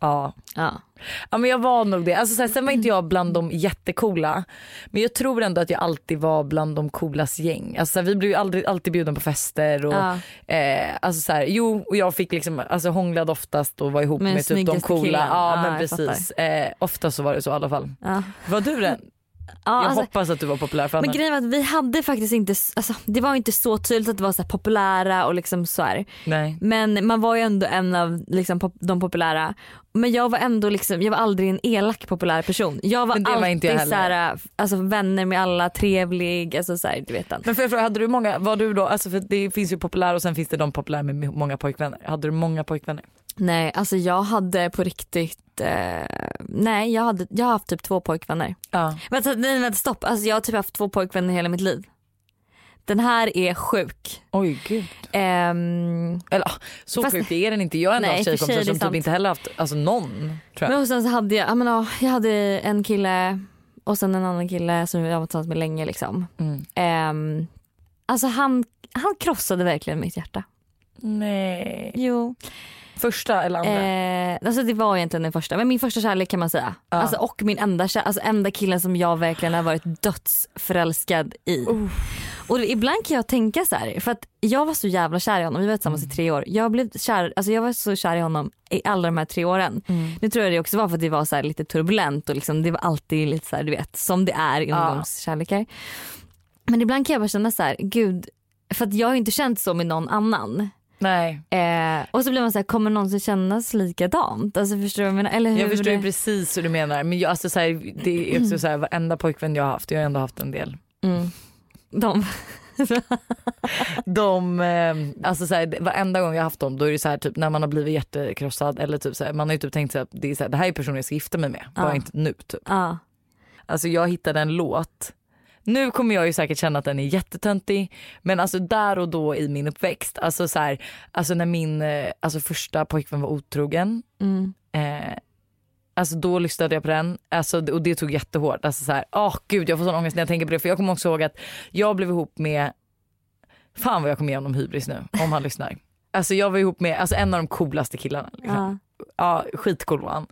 Ja. Ja. Ja men jag var nog det. Alltså, så här, sen var inte jag bland de jättekola. Men jag tror ändå att jag alltid var bland de coolas gäng. Alltså, så här, vi blev ju aldrig, alltid bjudna på fester. Och, Ja. eh, alltså, så här, jo och jag fick liksom, alltså, hånglade oftast och var ihop Med med, typ de coola. killen. Ja Ja, men precis. Eh, ofta så var det så i alla fall. Ja. Var du den? [laughs] Ja, jag alltså, hoppas att du var populär för men Anna. grejen var att vi hade faktiskt inte, alltså, det var inte så tydligt att det var så populära och liksom så här. Nej. Men man var ju ändå en av liksom, pop, de populära. Men jag var ändå liksom, jag var aldrig en elak populär person. Jag var Men det var alltid inte jag så här, alltså, vänner med alla, trevlig, alltså så här, du vet den. Men får jag fråga, hade du många, var du då, alltså för det finns ju populära och sen finns det de populära med många pojkvänner. Hade du många pojkvänner? Nej, alltså jag hade på riktigt, eh, nej jag, hade, jag har haft typ två pojkvänner. Ja. Vänta, nej, vänta stopp, alltså jag har typ haft två pojkvänner hela mitt liv. Den här är sjuk. Oj gud. Ehm, Eller ah, så Fast- sjuk är den inte. Jag har ändå Nej, haft tjejkompisar som sant. typ inte heller haft alltså, någon. Tror jag. men och sen så hade jag, ja, men, ja, jag hade en kille och sen en annan kille som jag var tillsammans med länge liksom. Mm. Ehm, alltså han, han krossade verkligen mitt hjärta. Nej. Jo. Första eller andra? Eh, alltså det var egentligen den första, men min första kärlek kan man säga. Ja. Alltså, och min enda, kär, alltså enda killen som jag verkligen har varit dödsförälskad i. Och ibland kan jag tänka så här, för att jag var så jävla kär i honom, vi var tillsammans Mm. i tre år. Jag, blev kär, alltså jag var så kär i honom i alla de här tre åren. Mm. Nu tror jag det också var för att det var så lite turbulent och liksom, det var alltid lite så här, du vet som det är i Ja. ungdomskärlekar. Men ibland kan jag bara känna så här, gud, för att jag har inte känt så med någon annan. Nej. Eh, och så blir man så här, kommer någonsin kännas likadant? Alltså förstår du vad? Eller hur? Jag förstår ju precis hur du menar. Men jag, alltså, så här, det är också så här, varenda pojkvän jag har haft, jag har ändå haft en del. Mm. De. De, eh, alltså så här, varenda gång jag haft dem då är det så här typ när man har blivit jättekrossad eller typ så här, man har ju typ tänkt att det är så här, det här är personen jag ska gifta mig med, bara Ja. inte nu typ. ja. Alltså jag hittade en låt. Nu kommer jag ju säkert känna att den är jättetöntig men alltså där och då i min uppväxt, alltså så här, alltså när min eh, alltså första pojkvän var otrogen, Mm. eh, alltså då lyssnade jag på den alltså, och det tog jättehårt. Alltså så här, åh gud jag får sån ångest när jag tänker på det för jag kommer också ihåg att jag blev ihop med, fan vad jag kommer ge honom hybris nu om han lyssnar. [laughs] Alltså jag var ihop med alltså en av de coolaste killarna. Liksom Ja. skitcool var han.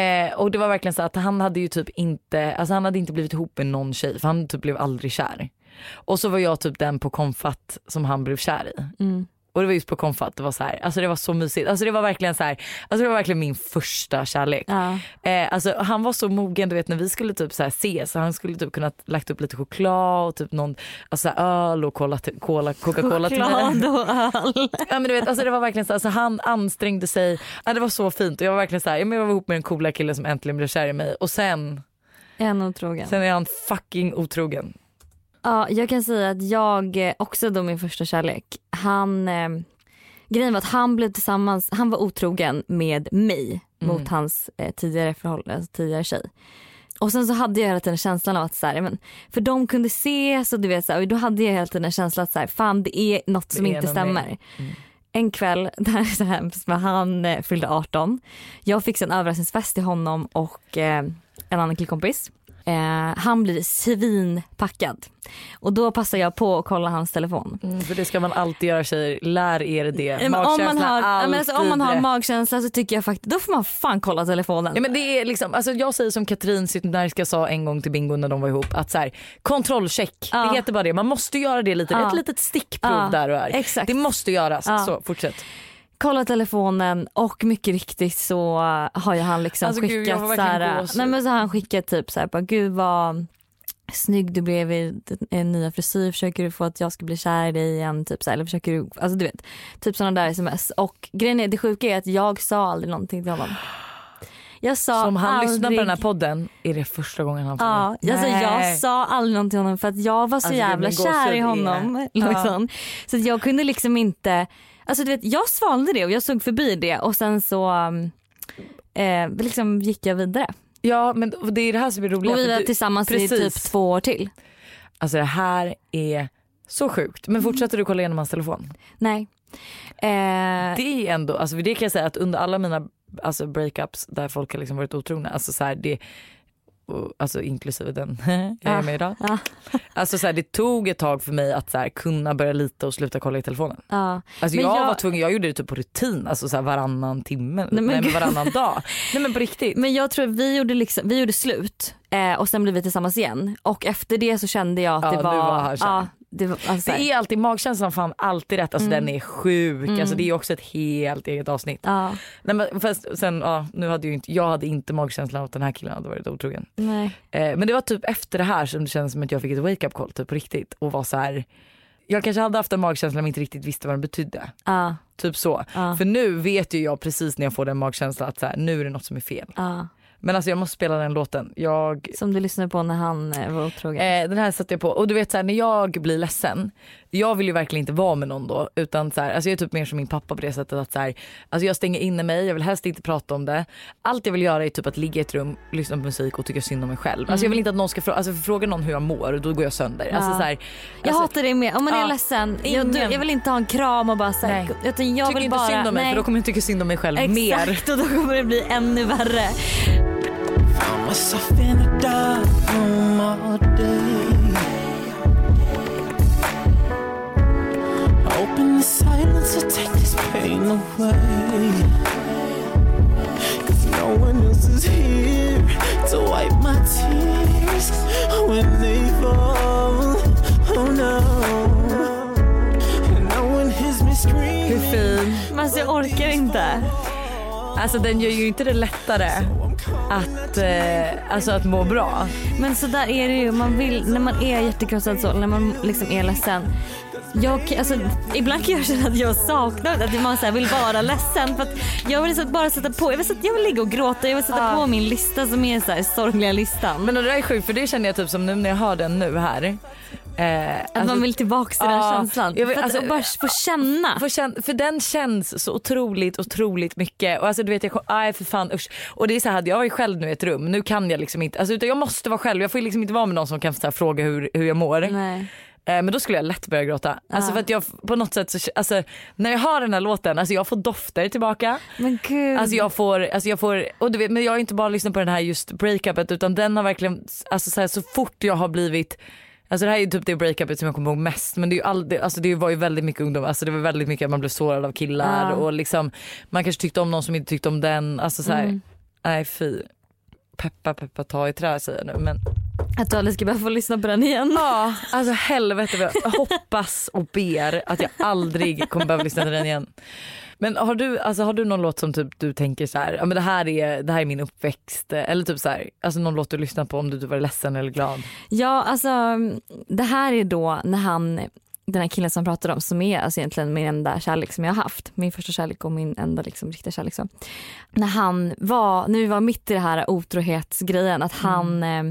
Eh, och det var verkligen så att han hade ju typ inte, alltså han hade inte blivit ihop med någon tjej för han typ blev aldrig kär. Och så var jag typ den på konfat som han blev kär i. Mm. Och det var just på konfat, det var så här, alltså det var så mysigt. Alltså det var verkligen så här, alltså det var verkligen min första kärlek. Ja. Eh, alltså han var så mogen, du vet när vi skulle typ så här ses, så han skulle typ kunnat lagt upp lite choklad och typ någon alltså så här öl och cola, cola, Coca-Cola till mig. Choklad och öl. [laughs] Ja men du vet alltså det var verkligen så alltså han ansträngde sig, ja, det var så fint och jag var verkligen så här, jag var ihop med den coola killen som äntligen blev kär i mig och sen, En otrogen. sen är han fucking otrogen. Ja, jag kan säga att jag eh, också då min första kärlek, han, eh, grejen var att han blev tillsammans, han var otrogen med mig Mm. mot hans eh, tidigare förhållande, alltså tidigare tjej. Och sen så hade jag hela tiden känslan av att så här, men, för de kunde ses och du vet så här, och då hade jag hela tiden en känsla att så här, fan det är något som inte stämmer. Mm. En kväll, [laughs] det här är så hemskt, men han eh, fyllde 18. Jag fixade en överraskningsfest till honom och eh, en annan killkompis. Eh, han blir svinpackad. Och då passar jag på att kolla hans telefon. Mm, för det ska man alltid göra tjejer, lär er det. Men om, man har, alltid alltså, om man har magkänsla så tycker jag faktiskt, då får man fan kolla telefonen. Ja, men det är liksom, alltså jag säger som Katrin Zytomierska sa en gång till Bingo när de var ihop att så här, kontrollcheck, Ja. det heter bara det. Man måste göra det lite, Ja. ett litet stickprov Ja, där och här. exakt. Det måste göras. Så fortsätt. Kolla telefonen och mycket riktigt så har ju han liksom Alltså, gud, skickat får så verkligen här, gåshud. nej men så har han skickat typ så här, bara, gud vad snygg du blev i en nya frisyr, försöker du få att jag ska bli kär i dig igen, typ så här, eller försöker du, alltså du vet, typ sådana där sms. Och grejen är, det sjuka är att jag sa aldrig någonting till honom. Jag sa Så om han aldrig, lyssnar på den här podden är det första gången han får Ja, det. alltså Nej. jag sa aldrig någonting till honom för att jag var så Alltså, jävla kär i honom. är- Ja. [laughs] Liksom. Så att jag kunde liksom inte, alltså du vet jag svalde det och jag såg förbi det och sen så um, eh, liksom gick jag vidare. Ja men det är det här som är roligt. Och vi var du- tillsammans i precis. typ två år till. Alltså det här är så sjukt. Men fortsätter du kolla igenom hans telefon? Nej. Eh, Det är ändå, alltså det kan jag säga att under alla mina alltså breakups där folk har liksom varit otrogna, alltså så här, det och, alltså inklusive den [laughs] jag är med idag. ja, Alltså så här, det tog ett tag för mig att så här, kunna börja lita och sluta kolla i telefonen. ja. Alltså Men jag, jag- var tvungen, jag gjorde det typ på rutin, alltså så här, varannan timme, nej, men gud. varannan dag. [laughs] Nej men på riktigt. Men jag tror vi gjorde, liksom, vi gjorde slut eh, och sen blev vi tillsammans igen och efter det så kände jag att Ja, det var, var ja, det var alltså, Det är alltid magkänslan fan alltid rätt, alltså den är sjuk, alltså det är också ett helt eget avsnitt. ja, Nej, men fast sen, ja, nu hade ju inte, jag hade inte magkänslan att den här killen hade varit otrogen. nej. Eh, men det var typ efter det här som det kändes som att jag fick ett wake up call typ på riktigt och var så här. Jag kanske hade haft en magkänsla men inte riktigt visste vad den betydde. Ja, Typ så. Ja. För nu vet ju jag precis när jag får den magkänslan att så här, nu är det något som är fel. ja. Men alltså jag måste spela den låten. Jag, Som du lyssnade på när han eh, var otrogen. eh, den här satte jag på och du vet så här, när jag blir ledsen. jag vill ju verkligen inte vara med någon då utan så här, alltså jag är typ mer som min pappa på det sättet att så här, alltså jag stänger inne mig, jag vill helst inte prata om det. Allt jag vill göra är typ att ligga i ett rum, lyssna på musik och tycka synd om mig själv. Alltså jag vill inte att någon ska fråga, alltså fråga någon hur jag mår då går jag sönder. Alltså Ja. så här, Jag alltså, hatar det med. Om man är Ja, ledsen, jag, ingen- jag vill inte ha en kram och bara så här, Nej. utan jag tycker vill inte bara... synd om mig nej. för då kommer jag tycka synd om mig själv mer. Exakt och då kommer det bli ännu värre. Myself in a dark room all day. Open the silence to take this pain away. Cause no one else is here to wipe my tears when they fall. Oh no. One. Hur fin. Jag orkar inte. Alltså den gör ju inte det lättare att, eh, alltså att må bra. Men så där är det ju. Man vill, när man är jättekrossad så, när man liksom är ledsen. Jag, alltså, ibland kan jag känna att jag saknar att man så här vill vara ledsen. För att jag vill så att bara sätta på, jag vill, så jag vill ligga och gråta, jag vill sätta Ja. på min lista som är så här sorgliga listan. Men det där är sjukt för det känner jag typ som nu när jag hör den nu här. Eh, att man vill tillbaka till den ja, känslan. jag vill- för att alltså- bara få känna. För, kän- för den känns så otroligt, otroligt mycket. Och alltså du vet, jag aj för fan usch. Och det är så här, hade jag varit själv nu i ett rum, nu kan jag liksom inte, alltså utan jag måste vara själv. Jag får liksom inte vara med någon som kan här, fråga hur, hur jag mår. Nej. Eh, men då skulle jag lätt börja gråta. Alltså för att jag på något sätt så, alltså när jag hör den här låten, alltså jag får dofter tillbaka. Men gud. Alltså jag får, alltså jag får, och du vet, men jag har inte bara lyssnat på den här just breakupet utan den har verkligen, alltså så, här, så fort jag har blivit Alltså det här är ju typ det breakupet som jag kommer ihåg mest men det, är ju all, alltså det var ju väldigt mycket ungdom, alltså det var väldigt mycket att man blev sårad av killar Ja. och liksom man kanske tyckte om någon som inte tyckte om den. Alltså så här, Mm. nej fy. Peppa peppa ta i trä säger jag nu men Att du aldrig ska behöva lyssna på den igen. ja alltså helvete jag hoppas och ber att jag aldrig kommer behöva lyssna till den igen. Men har du, alltså, har du någon låt som typ du tänker så här, ja men det här är, det här är min uppväxt eller typ så här, alltså någon låt du lyssnar på om du typ var ledsen eller glad? Ja, alltså det här är då när han, den här killen som pratade om som är alltså egentligen min enda kärlek som jag har haft. Min första kärlek och min enda liksom, riktiga kärlek. Så. När han var, när vi var mitt i det här otrohetsgrejen, att han, eh,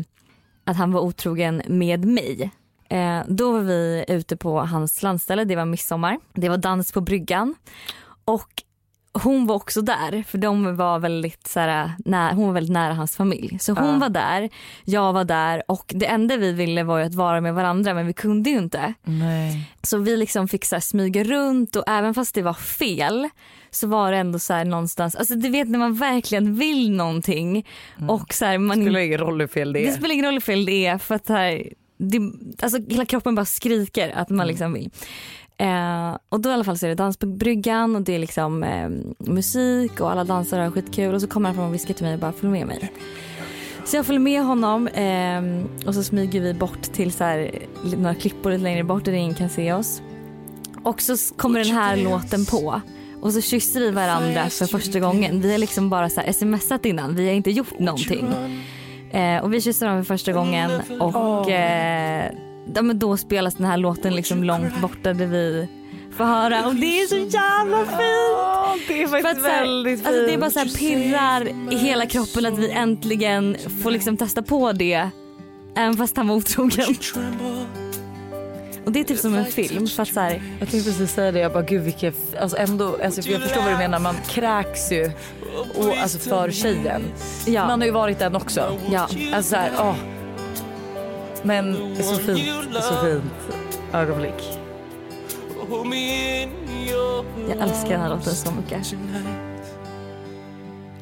att han var otrogen med mig. Eh, då var vi ute på hans landställe, det var midsommar. Det var dans på bryggan. Och hon var också där för de var väldigt, så här, nä- hon var väldigt nära hans familj. Så hon Ja. var där, jag var där och det enda vi ville var ju att vara med varandra men vi kunde ju inte. Nej. Så vi liksom fick så här, smyga runt och även fast det var fel så var det ändå så här någonstans, alltså du vet när man verkligen vill någonting och så här, man Det spelar ingen roll hur fel det det är. spelar ingen roll hur fel det är för att här, det, alltså hela kroppen bara skriker att man liksom vill. Eh, och då i alla fall så är det dans på bryggan och det är liksom eh, musik och alla dansar och har skitkul och så kommer han fram och viskar till mig och bara följ med mig. Så jag följer med honom eh, och så smyger vi bort till så här, några klippor lite längre bort där ingen kan se oss. Och så kommer den här låten på. Och så kysser vi varandra för första gången. Vi har liksom bara så här smsat innan, vi har inte gjort någonting. Eh, och vi kysser varandra för första gången och eh, ja, men då spelas den här låten liksom långt borta där vi får höra och det är så jävla fint. det är För att, så här, alltså, det är bara så här pirrar i hela kroppen att vi äntligen får liksom testa på det även fast han var otrogen. Och det är typ som en film för att så här, Jag tänkte precis säga det, jag bara gud vilken, f- alltså ändå, alltså, jag förstår vad du menar, man kräks ju och, alltså för tjejen. ja, Man har ju varit den också. ja. Alltså så här, åh. Men så fint, så fint ögonblick. Jag älskar den här låten så mycket.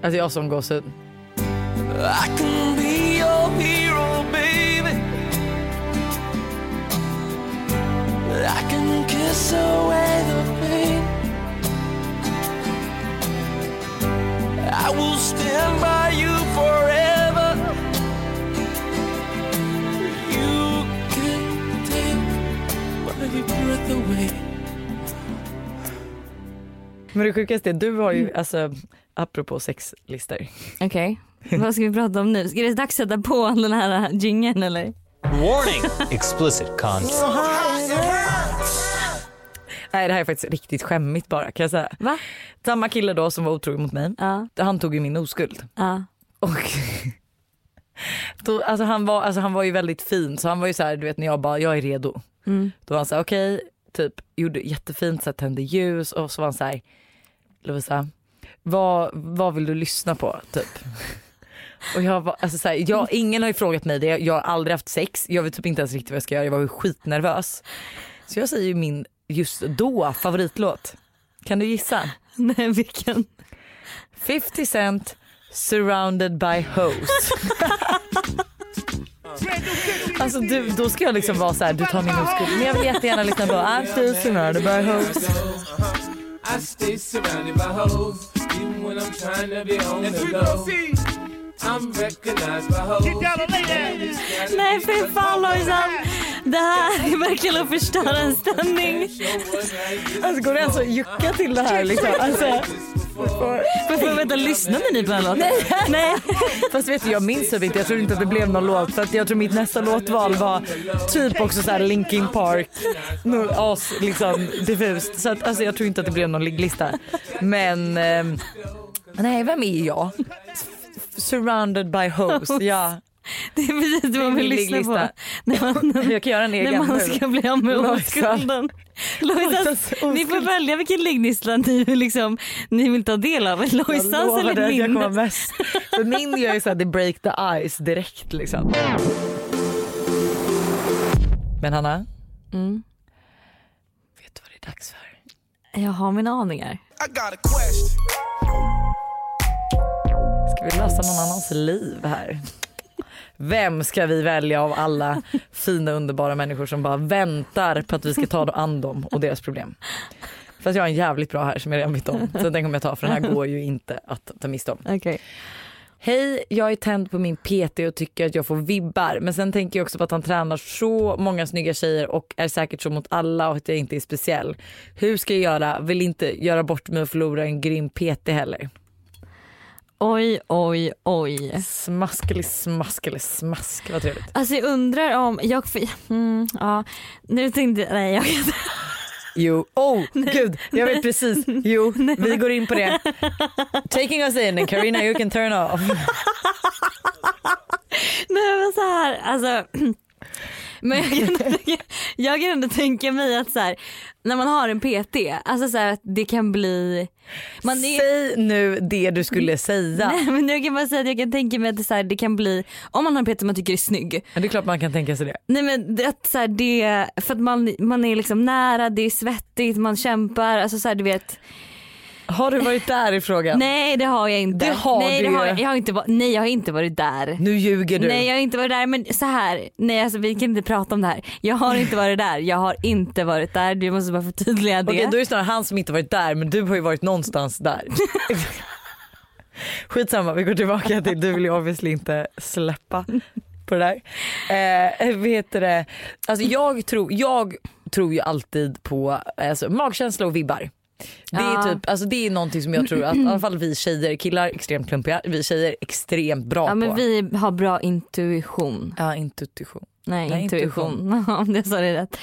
Alltså jag som gåshud. I can be your hero, baby. I can kiss away the pain. I will stand by you forever. Men det sjukaste är, du har ju alltså, apropå sexlistor. Okej, vad ska vi prata om nu? Ska det dags att sätta på den här jingeln eller? Warning! Explicit content. Nej det här är faktiskt riktigt skämmigt bara kan jag säga. Va? Samma kille då som var otrogen mot mig, Ja, han tog ju min oskuld. ja. Och då, alltså han, var, alltså han var ju väldigt fin så han var ju så här, du vet när jag bara jag är redo. Mm. Då var han så här okej typ gjorde jättefint, så här, tände ljus och så var han så här, Lovisa, vad, vad vill du lyssna på? Typ. Och jag var, alltså så här, jag, ingen har ju frågat mig det, jag har aldrig haft sex, jag vet typ inte ens riktigt vad jag ska göra, jag var ju skitnervös. Så jag säger ju min just då favoritlåt. Kan du gissa? [laughs] Nej vilken? 50 Cent surrounded by hoes. [laughs] alltså du, då ska jag liksom vara så här, du tar min oskuld. Men jag vill jättegärna lyssna på I'm still surrounded by hoes. I stay surrounded by hoes, even when I'm trying to be on the low. I'm recognized by hoes. Nej fy fan Lojsan. Det här är verkligen att förstöra en stämning. Alltså går det ens att jucka till det här liksom? Alltså, får jag veta, lyssnade ni på den låten? Nej. Nej. fast vet du jag minns typ inte, jag tror inte att det blev någon låt för att jag tror mitt nästa låtval var typ också så här Linkin Park, as liksom diffust. Så att, alltså jag tror inte att det blev någon ligglista. Men ehm, nej vem är jag? Surrounded by hoes, ja. Det är precis vad man vill min lyssna på. ligglista. När man, [laughs] Jag kan göra en egen när man nu. ska bli av med oskulden. Lojsans [laughs] ni får välja vilken ligglista ni, liksom, ni vill ta del av. [laughs] Lojsans eller att jag kommer min. mest. För min gör ju såhär det break the ice direkt liksom. Men Hanna, Mm. vet du vad det är dags för? Jag har mina aningar. I got a question. Ska vi lösa någon annans liv här? Vem ska vi välja av alla fina underbara människor som bara väntar på att vi ska ta an dem och deras problem? Fast jag har en jävligt bra här som jag redan vet om. Så den kommer jag ta för den här går ju inte att ta miste om. Okej. Hej, jag är tänd på min PT och tycker att jag får vibbar. Men sen tänker jag också på att han tränar så många snygga tjejer och är säkert så mot alla och att jag inte är speciell. Hur ska jag göra? Vill inte göra bort mig och förlora en grym PT heller. Oj, oj, oj. Smaskeli, smaskeli, smask. Vad trevligt. Alltså jag undrar om, jag, mm, ja, nu tänkte nej jag kan Jo, oh [laughs] gud, jag vet precis. Jo, [laughs] vi går in på det. Taking us in Karina you can turn off. [laughs] Nej men så här, alltså. Men jag kan, ändå, jag kan ändå tänka mig att så här, när man har en PT, alltså så här, att det kan bli... Man är, Säg nu det du skulle säga. nej, men jag kan bara säga att jag kan tänka mig att det, så här, det kan bli, om man har en PT man tycker är snygg. Men det är klart man kan tänka sig det. Nej men att så det, för att man, man är liksom nära, det är svettigt, man kämpar, alltså så du vet. Har du varit där i frågan? Nej det har jag inte. Det har nej, du det har, jag, jag har inte, nej jag har inte varit där. Nu ljuger du. Nej jag har inte varit där men så här, nej alltså vi kan inte prata om det här. Jag har inte varit där, jag har inte varit där. Du måste bara förtydliga det. Okej då är det snarare han som inte varit där men du har ju varit någonstans där. [laughs] Skitsamma vi går tillbaka till du vill ju obviously inte släppa på det där. Eh, heter det? Alltså jag tror, jag tror ju alltid på alltså, magkänsla och vibbar. Det är, Ja. typ, alltså det är någonting som jag tror att i alla fall vi tjejer, killar extremt klumpiga, vi tjejer extremt bra ja på. men vi har bra intuition. Ja intuition. Nej, Nej, intuition. [laughs] Om det sa det rätt.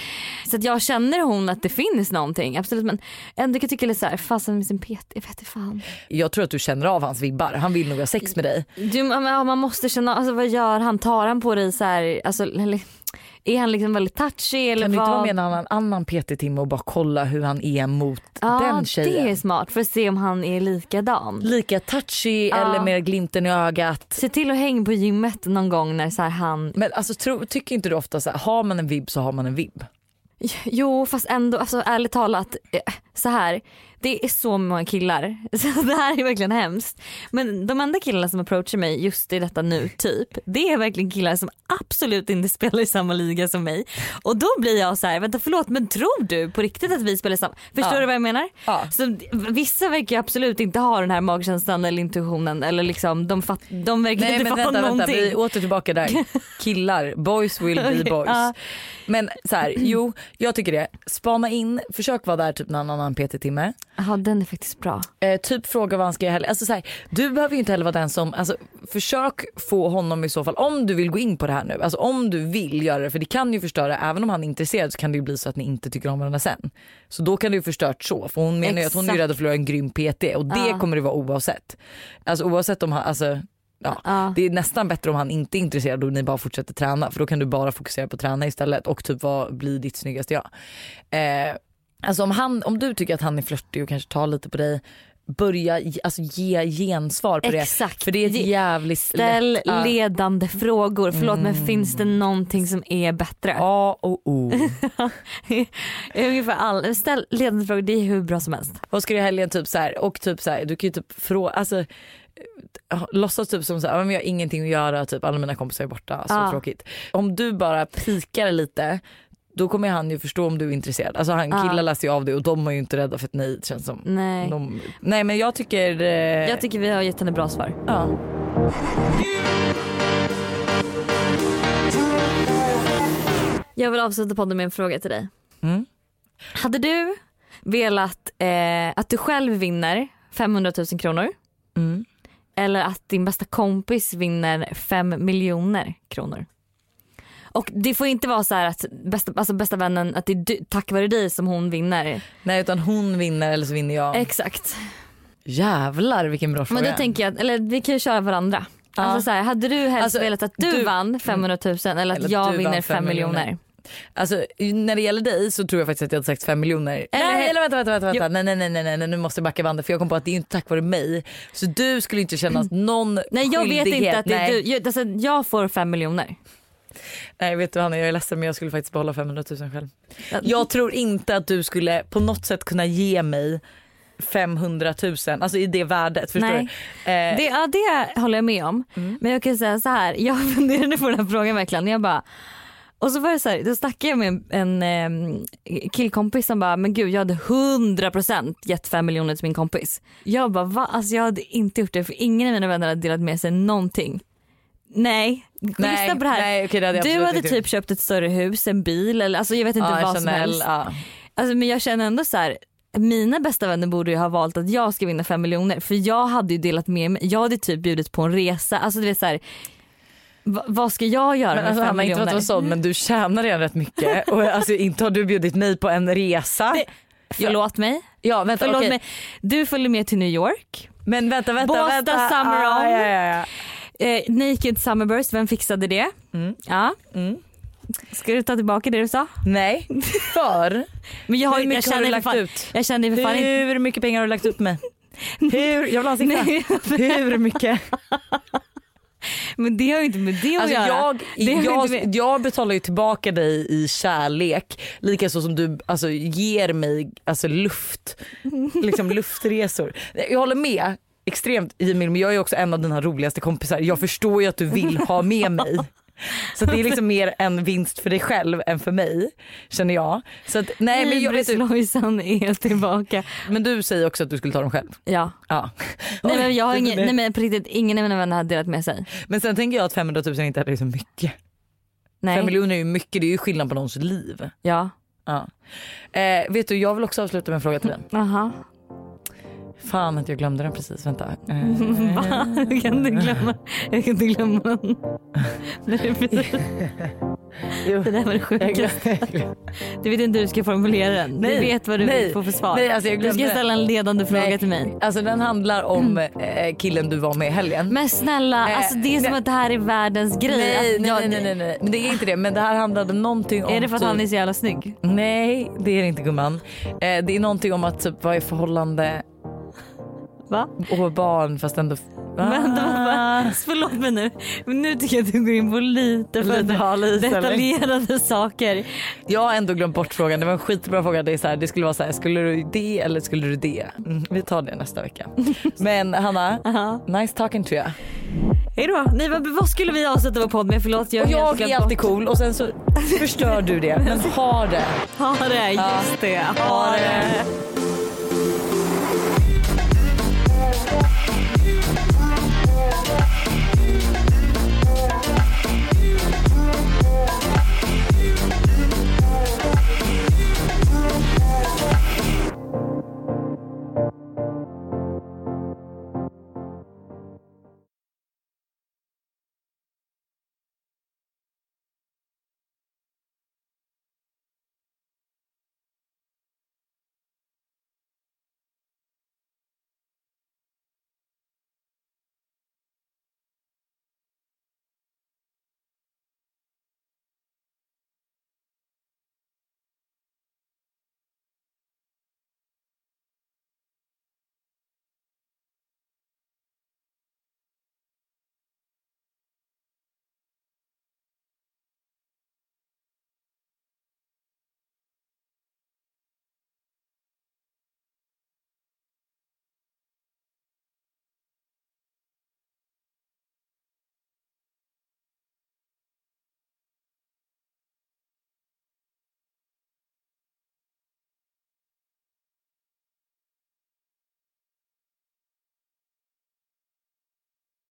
Så att jag känner hon att det finns någonting, absolut men ändå kan jag tycka lite såhär, fasen med sin PT, jag vet fan. Jag tror att du känner av hans vibbar, han vill nog ha sex med dig. Du, ja, man måste känna, alltså vad gör han? Tar han på dig så här, alltså, eller, är han liksom väldigt touchy eller Kan du inte vad? vara med en annan, annan PT-timme och bara kolla hur han är mot ja, den tjejen? det är smart för att se om han är likadan. Lika touchy Ja. eller med glimten i ögat. Se till att hänga på gymmet någon gång när så han, Men alltså tro, tycker inte du ofta så här, har man en vibb så har man en vibb? [laughs] jo fast ändå, alltså ärligt talat, eh, så här. Det är så många killar, [laughs] så det här är verkligen hemskt. Men de enda killarna som approachar mig just i detta nu typ, det är verkligen killar som absolut inte [laughs] spelar i samma liga som mig. Och då blir jag så här, vänta förlåt men tror du på riktigt att vi spelar i samma, förstår Ja. du vad jag menar? Ja. Så vissa verkar absolut inte ha den här magkänslan eller intuitionen eller liksom de, fatt, de verkar Nej inte fatta vänta, vänta, någonting. vi är åter tillbaka där. [laughs] Killar, boys will be boys. Ja. Men så här, jo jag tycker det. Spana in, försök vara där typ någon annan PT-timme. Ja den är faktiskt bra. Eh, typ fråga vad han ska göra heller. Alltså, så här, du behöver inte heller vara den som, alltså, försök få honom i så fall, om du vill gå in på det här nu, alltså om du vill göra det, för det kan ju förstöra, även om han är intresserad så kan det ju bli så att ni inte tycker om varandra sen. Så då kan det ju förstört så, för hon menar ju att hon är rädd att förlora en grym PT och det Ja. kommer det vara oavsett. Alltså oavsett om han, alltså ja, Ja. det är nästan bättre om han inte är intresserad och ni bara fortsätter träna för då kan du bara fokusera på att träna istället och typ vad blir ditt snyggaste jag. Eh, alltså om, han, om du tycker att han är flörtig och kanske tar lite på dig börja alltså ge gensvar på Exakt. det. För det är ett jävligt Ställ lätt... ja. ledande frågor. Förlåt men finns det någonting som är bättre? A och O. [laughs] Ungefär all, ställ ledande frågor, det är hur bra som helst. Vad ska du helgen typ så här, och typ så här, du kan ju typ fråga, alltså eh, låtsas typ som så här, "Ja, men jag har ingenting att göra, typ alla mina kompisar är borta, så Ja. tråkigt. Om du bara pikar lite då kommer han ju förstå om du är intresserad. Alltså han Ja. killar läser ju av det och de är ju inte rädda för ett nej känns som. Nej. De, nej men jag tycker... Eh, Jag tycker vi har gett henne bra svar. ja. Jag vill avsluta podden med en fråga till dig. Mm. Hade du velat eh, att du själv vinner 500 000 kronor Mm. eller att din bästa kompis vinner 5 miljoner kronor? Och det får inte vara så här att bästa, alltså bästa vännen, att det är du, tack vare dig som hon vinner. Nej utan hon vinner eller så vinner jag. Exakt. Jävlar vilken bra fråga. Men då tänker jag, eller vi kan ju köra varandra. Ja. Alltså så här, hade du helst Alltså, velat att du, du- vann 500 000 eller att Eller jag vinner vann 5 fem miljoner? miljoner. Alltså när det gäller dig så tror jag faktiskt att jag hade sagt 5 miljoner. Eller- nej eller vänta vänta vänta, vänta. Nej, nej nej nej nej nu måste jag backa bandet för jag kom på att det är inte tack vare mig. Så du skulle inte känna någon Nej jag vet skyldighet. inte att det är nej. du. Jag, alltså, jag får 5 miljoner. Nej vet du Hanna jag är ledsen men jag skulle faktiskt behålla 500 000 själv. Jag tror inte att du skulle på något sätt kunna ge mig 500 000, alltså i det värdet. Förstår Nej. du? Eh, Det, ja, det håller jag med om. Mm. Men jag kan säga så här, jag funderade på den här frågan verkligen. Jag bara, och så var det så här, då snackade jag med en, en eh, killkompis som bara, men gud jag hade 100% gett 5 miljoner till min kompis. Jag bara, va? Alltså jag hade inte gjort det för ingen av mina vänner hade delat med sig någonting. Nej, nej, lyssna på det här. Nej, okej, det hade du hade typ gjort. köpt ett större hus, en bil eller alltså jag vet inte ja, vad som Chanel, helst. Ja. Alltså, men jag känner ändå så här. Mina bästa vänner borde ju ha valt att jag ska vinna 5 miljoner för jag hade ju delat med mig. Jag hade typ bjudit på en resa. Alltså du vet så här, va, vad ska jag göra Men med alltså, 5 Hanna, inte för att miljoner? sån men du tjänar redan rätt mycket [laughs] och alltså, inte har du bjudit mig på en resa. Det- Förlåt mig. Ja vänta Förlåt okej. mig. Du följer med till New York. Men vänta vänta. Båstad vänta. Summer ah, On. ja, ja. Eh, Naked Summerburst, vem fixade det? Mm. Ja. Mm. Ska du ta tillbaka det du sa? Nej, för [laughs] Men jag, har, hur jag mycket har känner du lagt fan, ut? Jag känner för fan. Hur mycket pengar har du lagt upp med? [laughs] Hur, jag vill ha en siffra. [laughs] Hur mycket? men det har ju inte med det att Alltså göra. jag, Det har jag, med- jag betalar ju tillbaka dig i kärlek lika så som du alltså, ger mig alltså, luft, liksom luftresor. Jag håller med extremt Emil men jag är också en av dina roligaste kompisar. Jag förstår ju att du vill ha med mig. [laughs] Så det är liksom mer en vinst för dig själv än för mig känner jag. Så att, nej men jag vet du, Lojsan är tillbaka. men du säger också att du skulle ta dem själv. Ja. Ja. Nej men jag har ingen, nej men på riktigt ingen av mina vänner har delat med sig. Men sen tänker jag att 500 000 inte är så mycket. Nej. 5 miljoner är ju mycket, det är ju skillnad på någons liv. Ja. Ja. Eh, vet du, jag vill också avsluta med en fråga till dig. Aha. Fan att jag glömde den precis, vänta. Va? [laughs] Jag kan inte glömma. Jag kan inte glömma den. [laughs] Det är precis- jo. det där var det sjukaste. Du vet inte hur du ska formulera den. Nej. Du vet vad du Nej. vill få för svar. Nej, alltså jag du ska ställa en ledande fråga Nej. till mig. Alltså den handlar om eh, killen du var med i helgen. Men snälla, Eh, alltså det är som nej. att det här är världens grej. nej, nej, jag- nej, nej, nej, men det är inte det. Men det här handlade någonting om Är det för att typ, han är så jävla snygg? Nej det är det inte gumman. Eh, det är någonting om att typ vara i förhållande Va? och barn fast ändå... Men de bara, [laughs] förlåt mig nu, men nu tycker jag att du går in på lite för Lite is, eller? detaljerade saker. Jag har ändå glömt bort frågan. Det var en skitbra fråga. Det, är så här, det skulle vara så här, skulle du det eller skulle du det? Mm, vi tar det nästa vecka. [laughs] Men Hanna, Aha. nice talking to you. Hej då. Nej, vad, vad skulle vi avsluta vår podd med? Förlåt jag Och jag är alltid cool och sen så förstör du det. Men ha det. [laughs] Ha det, just det. Ha Ha det. det.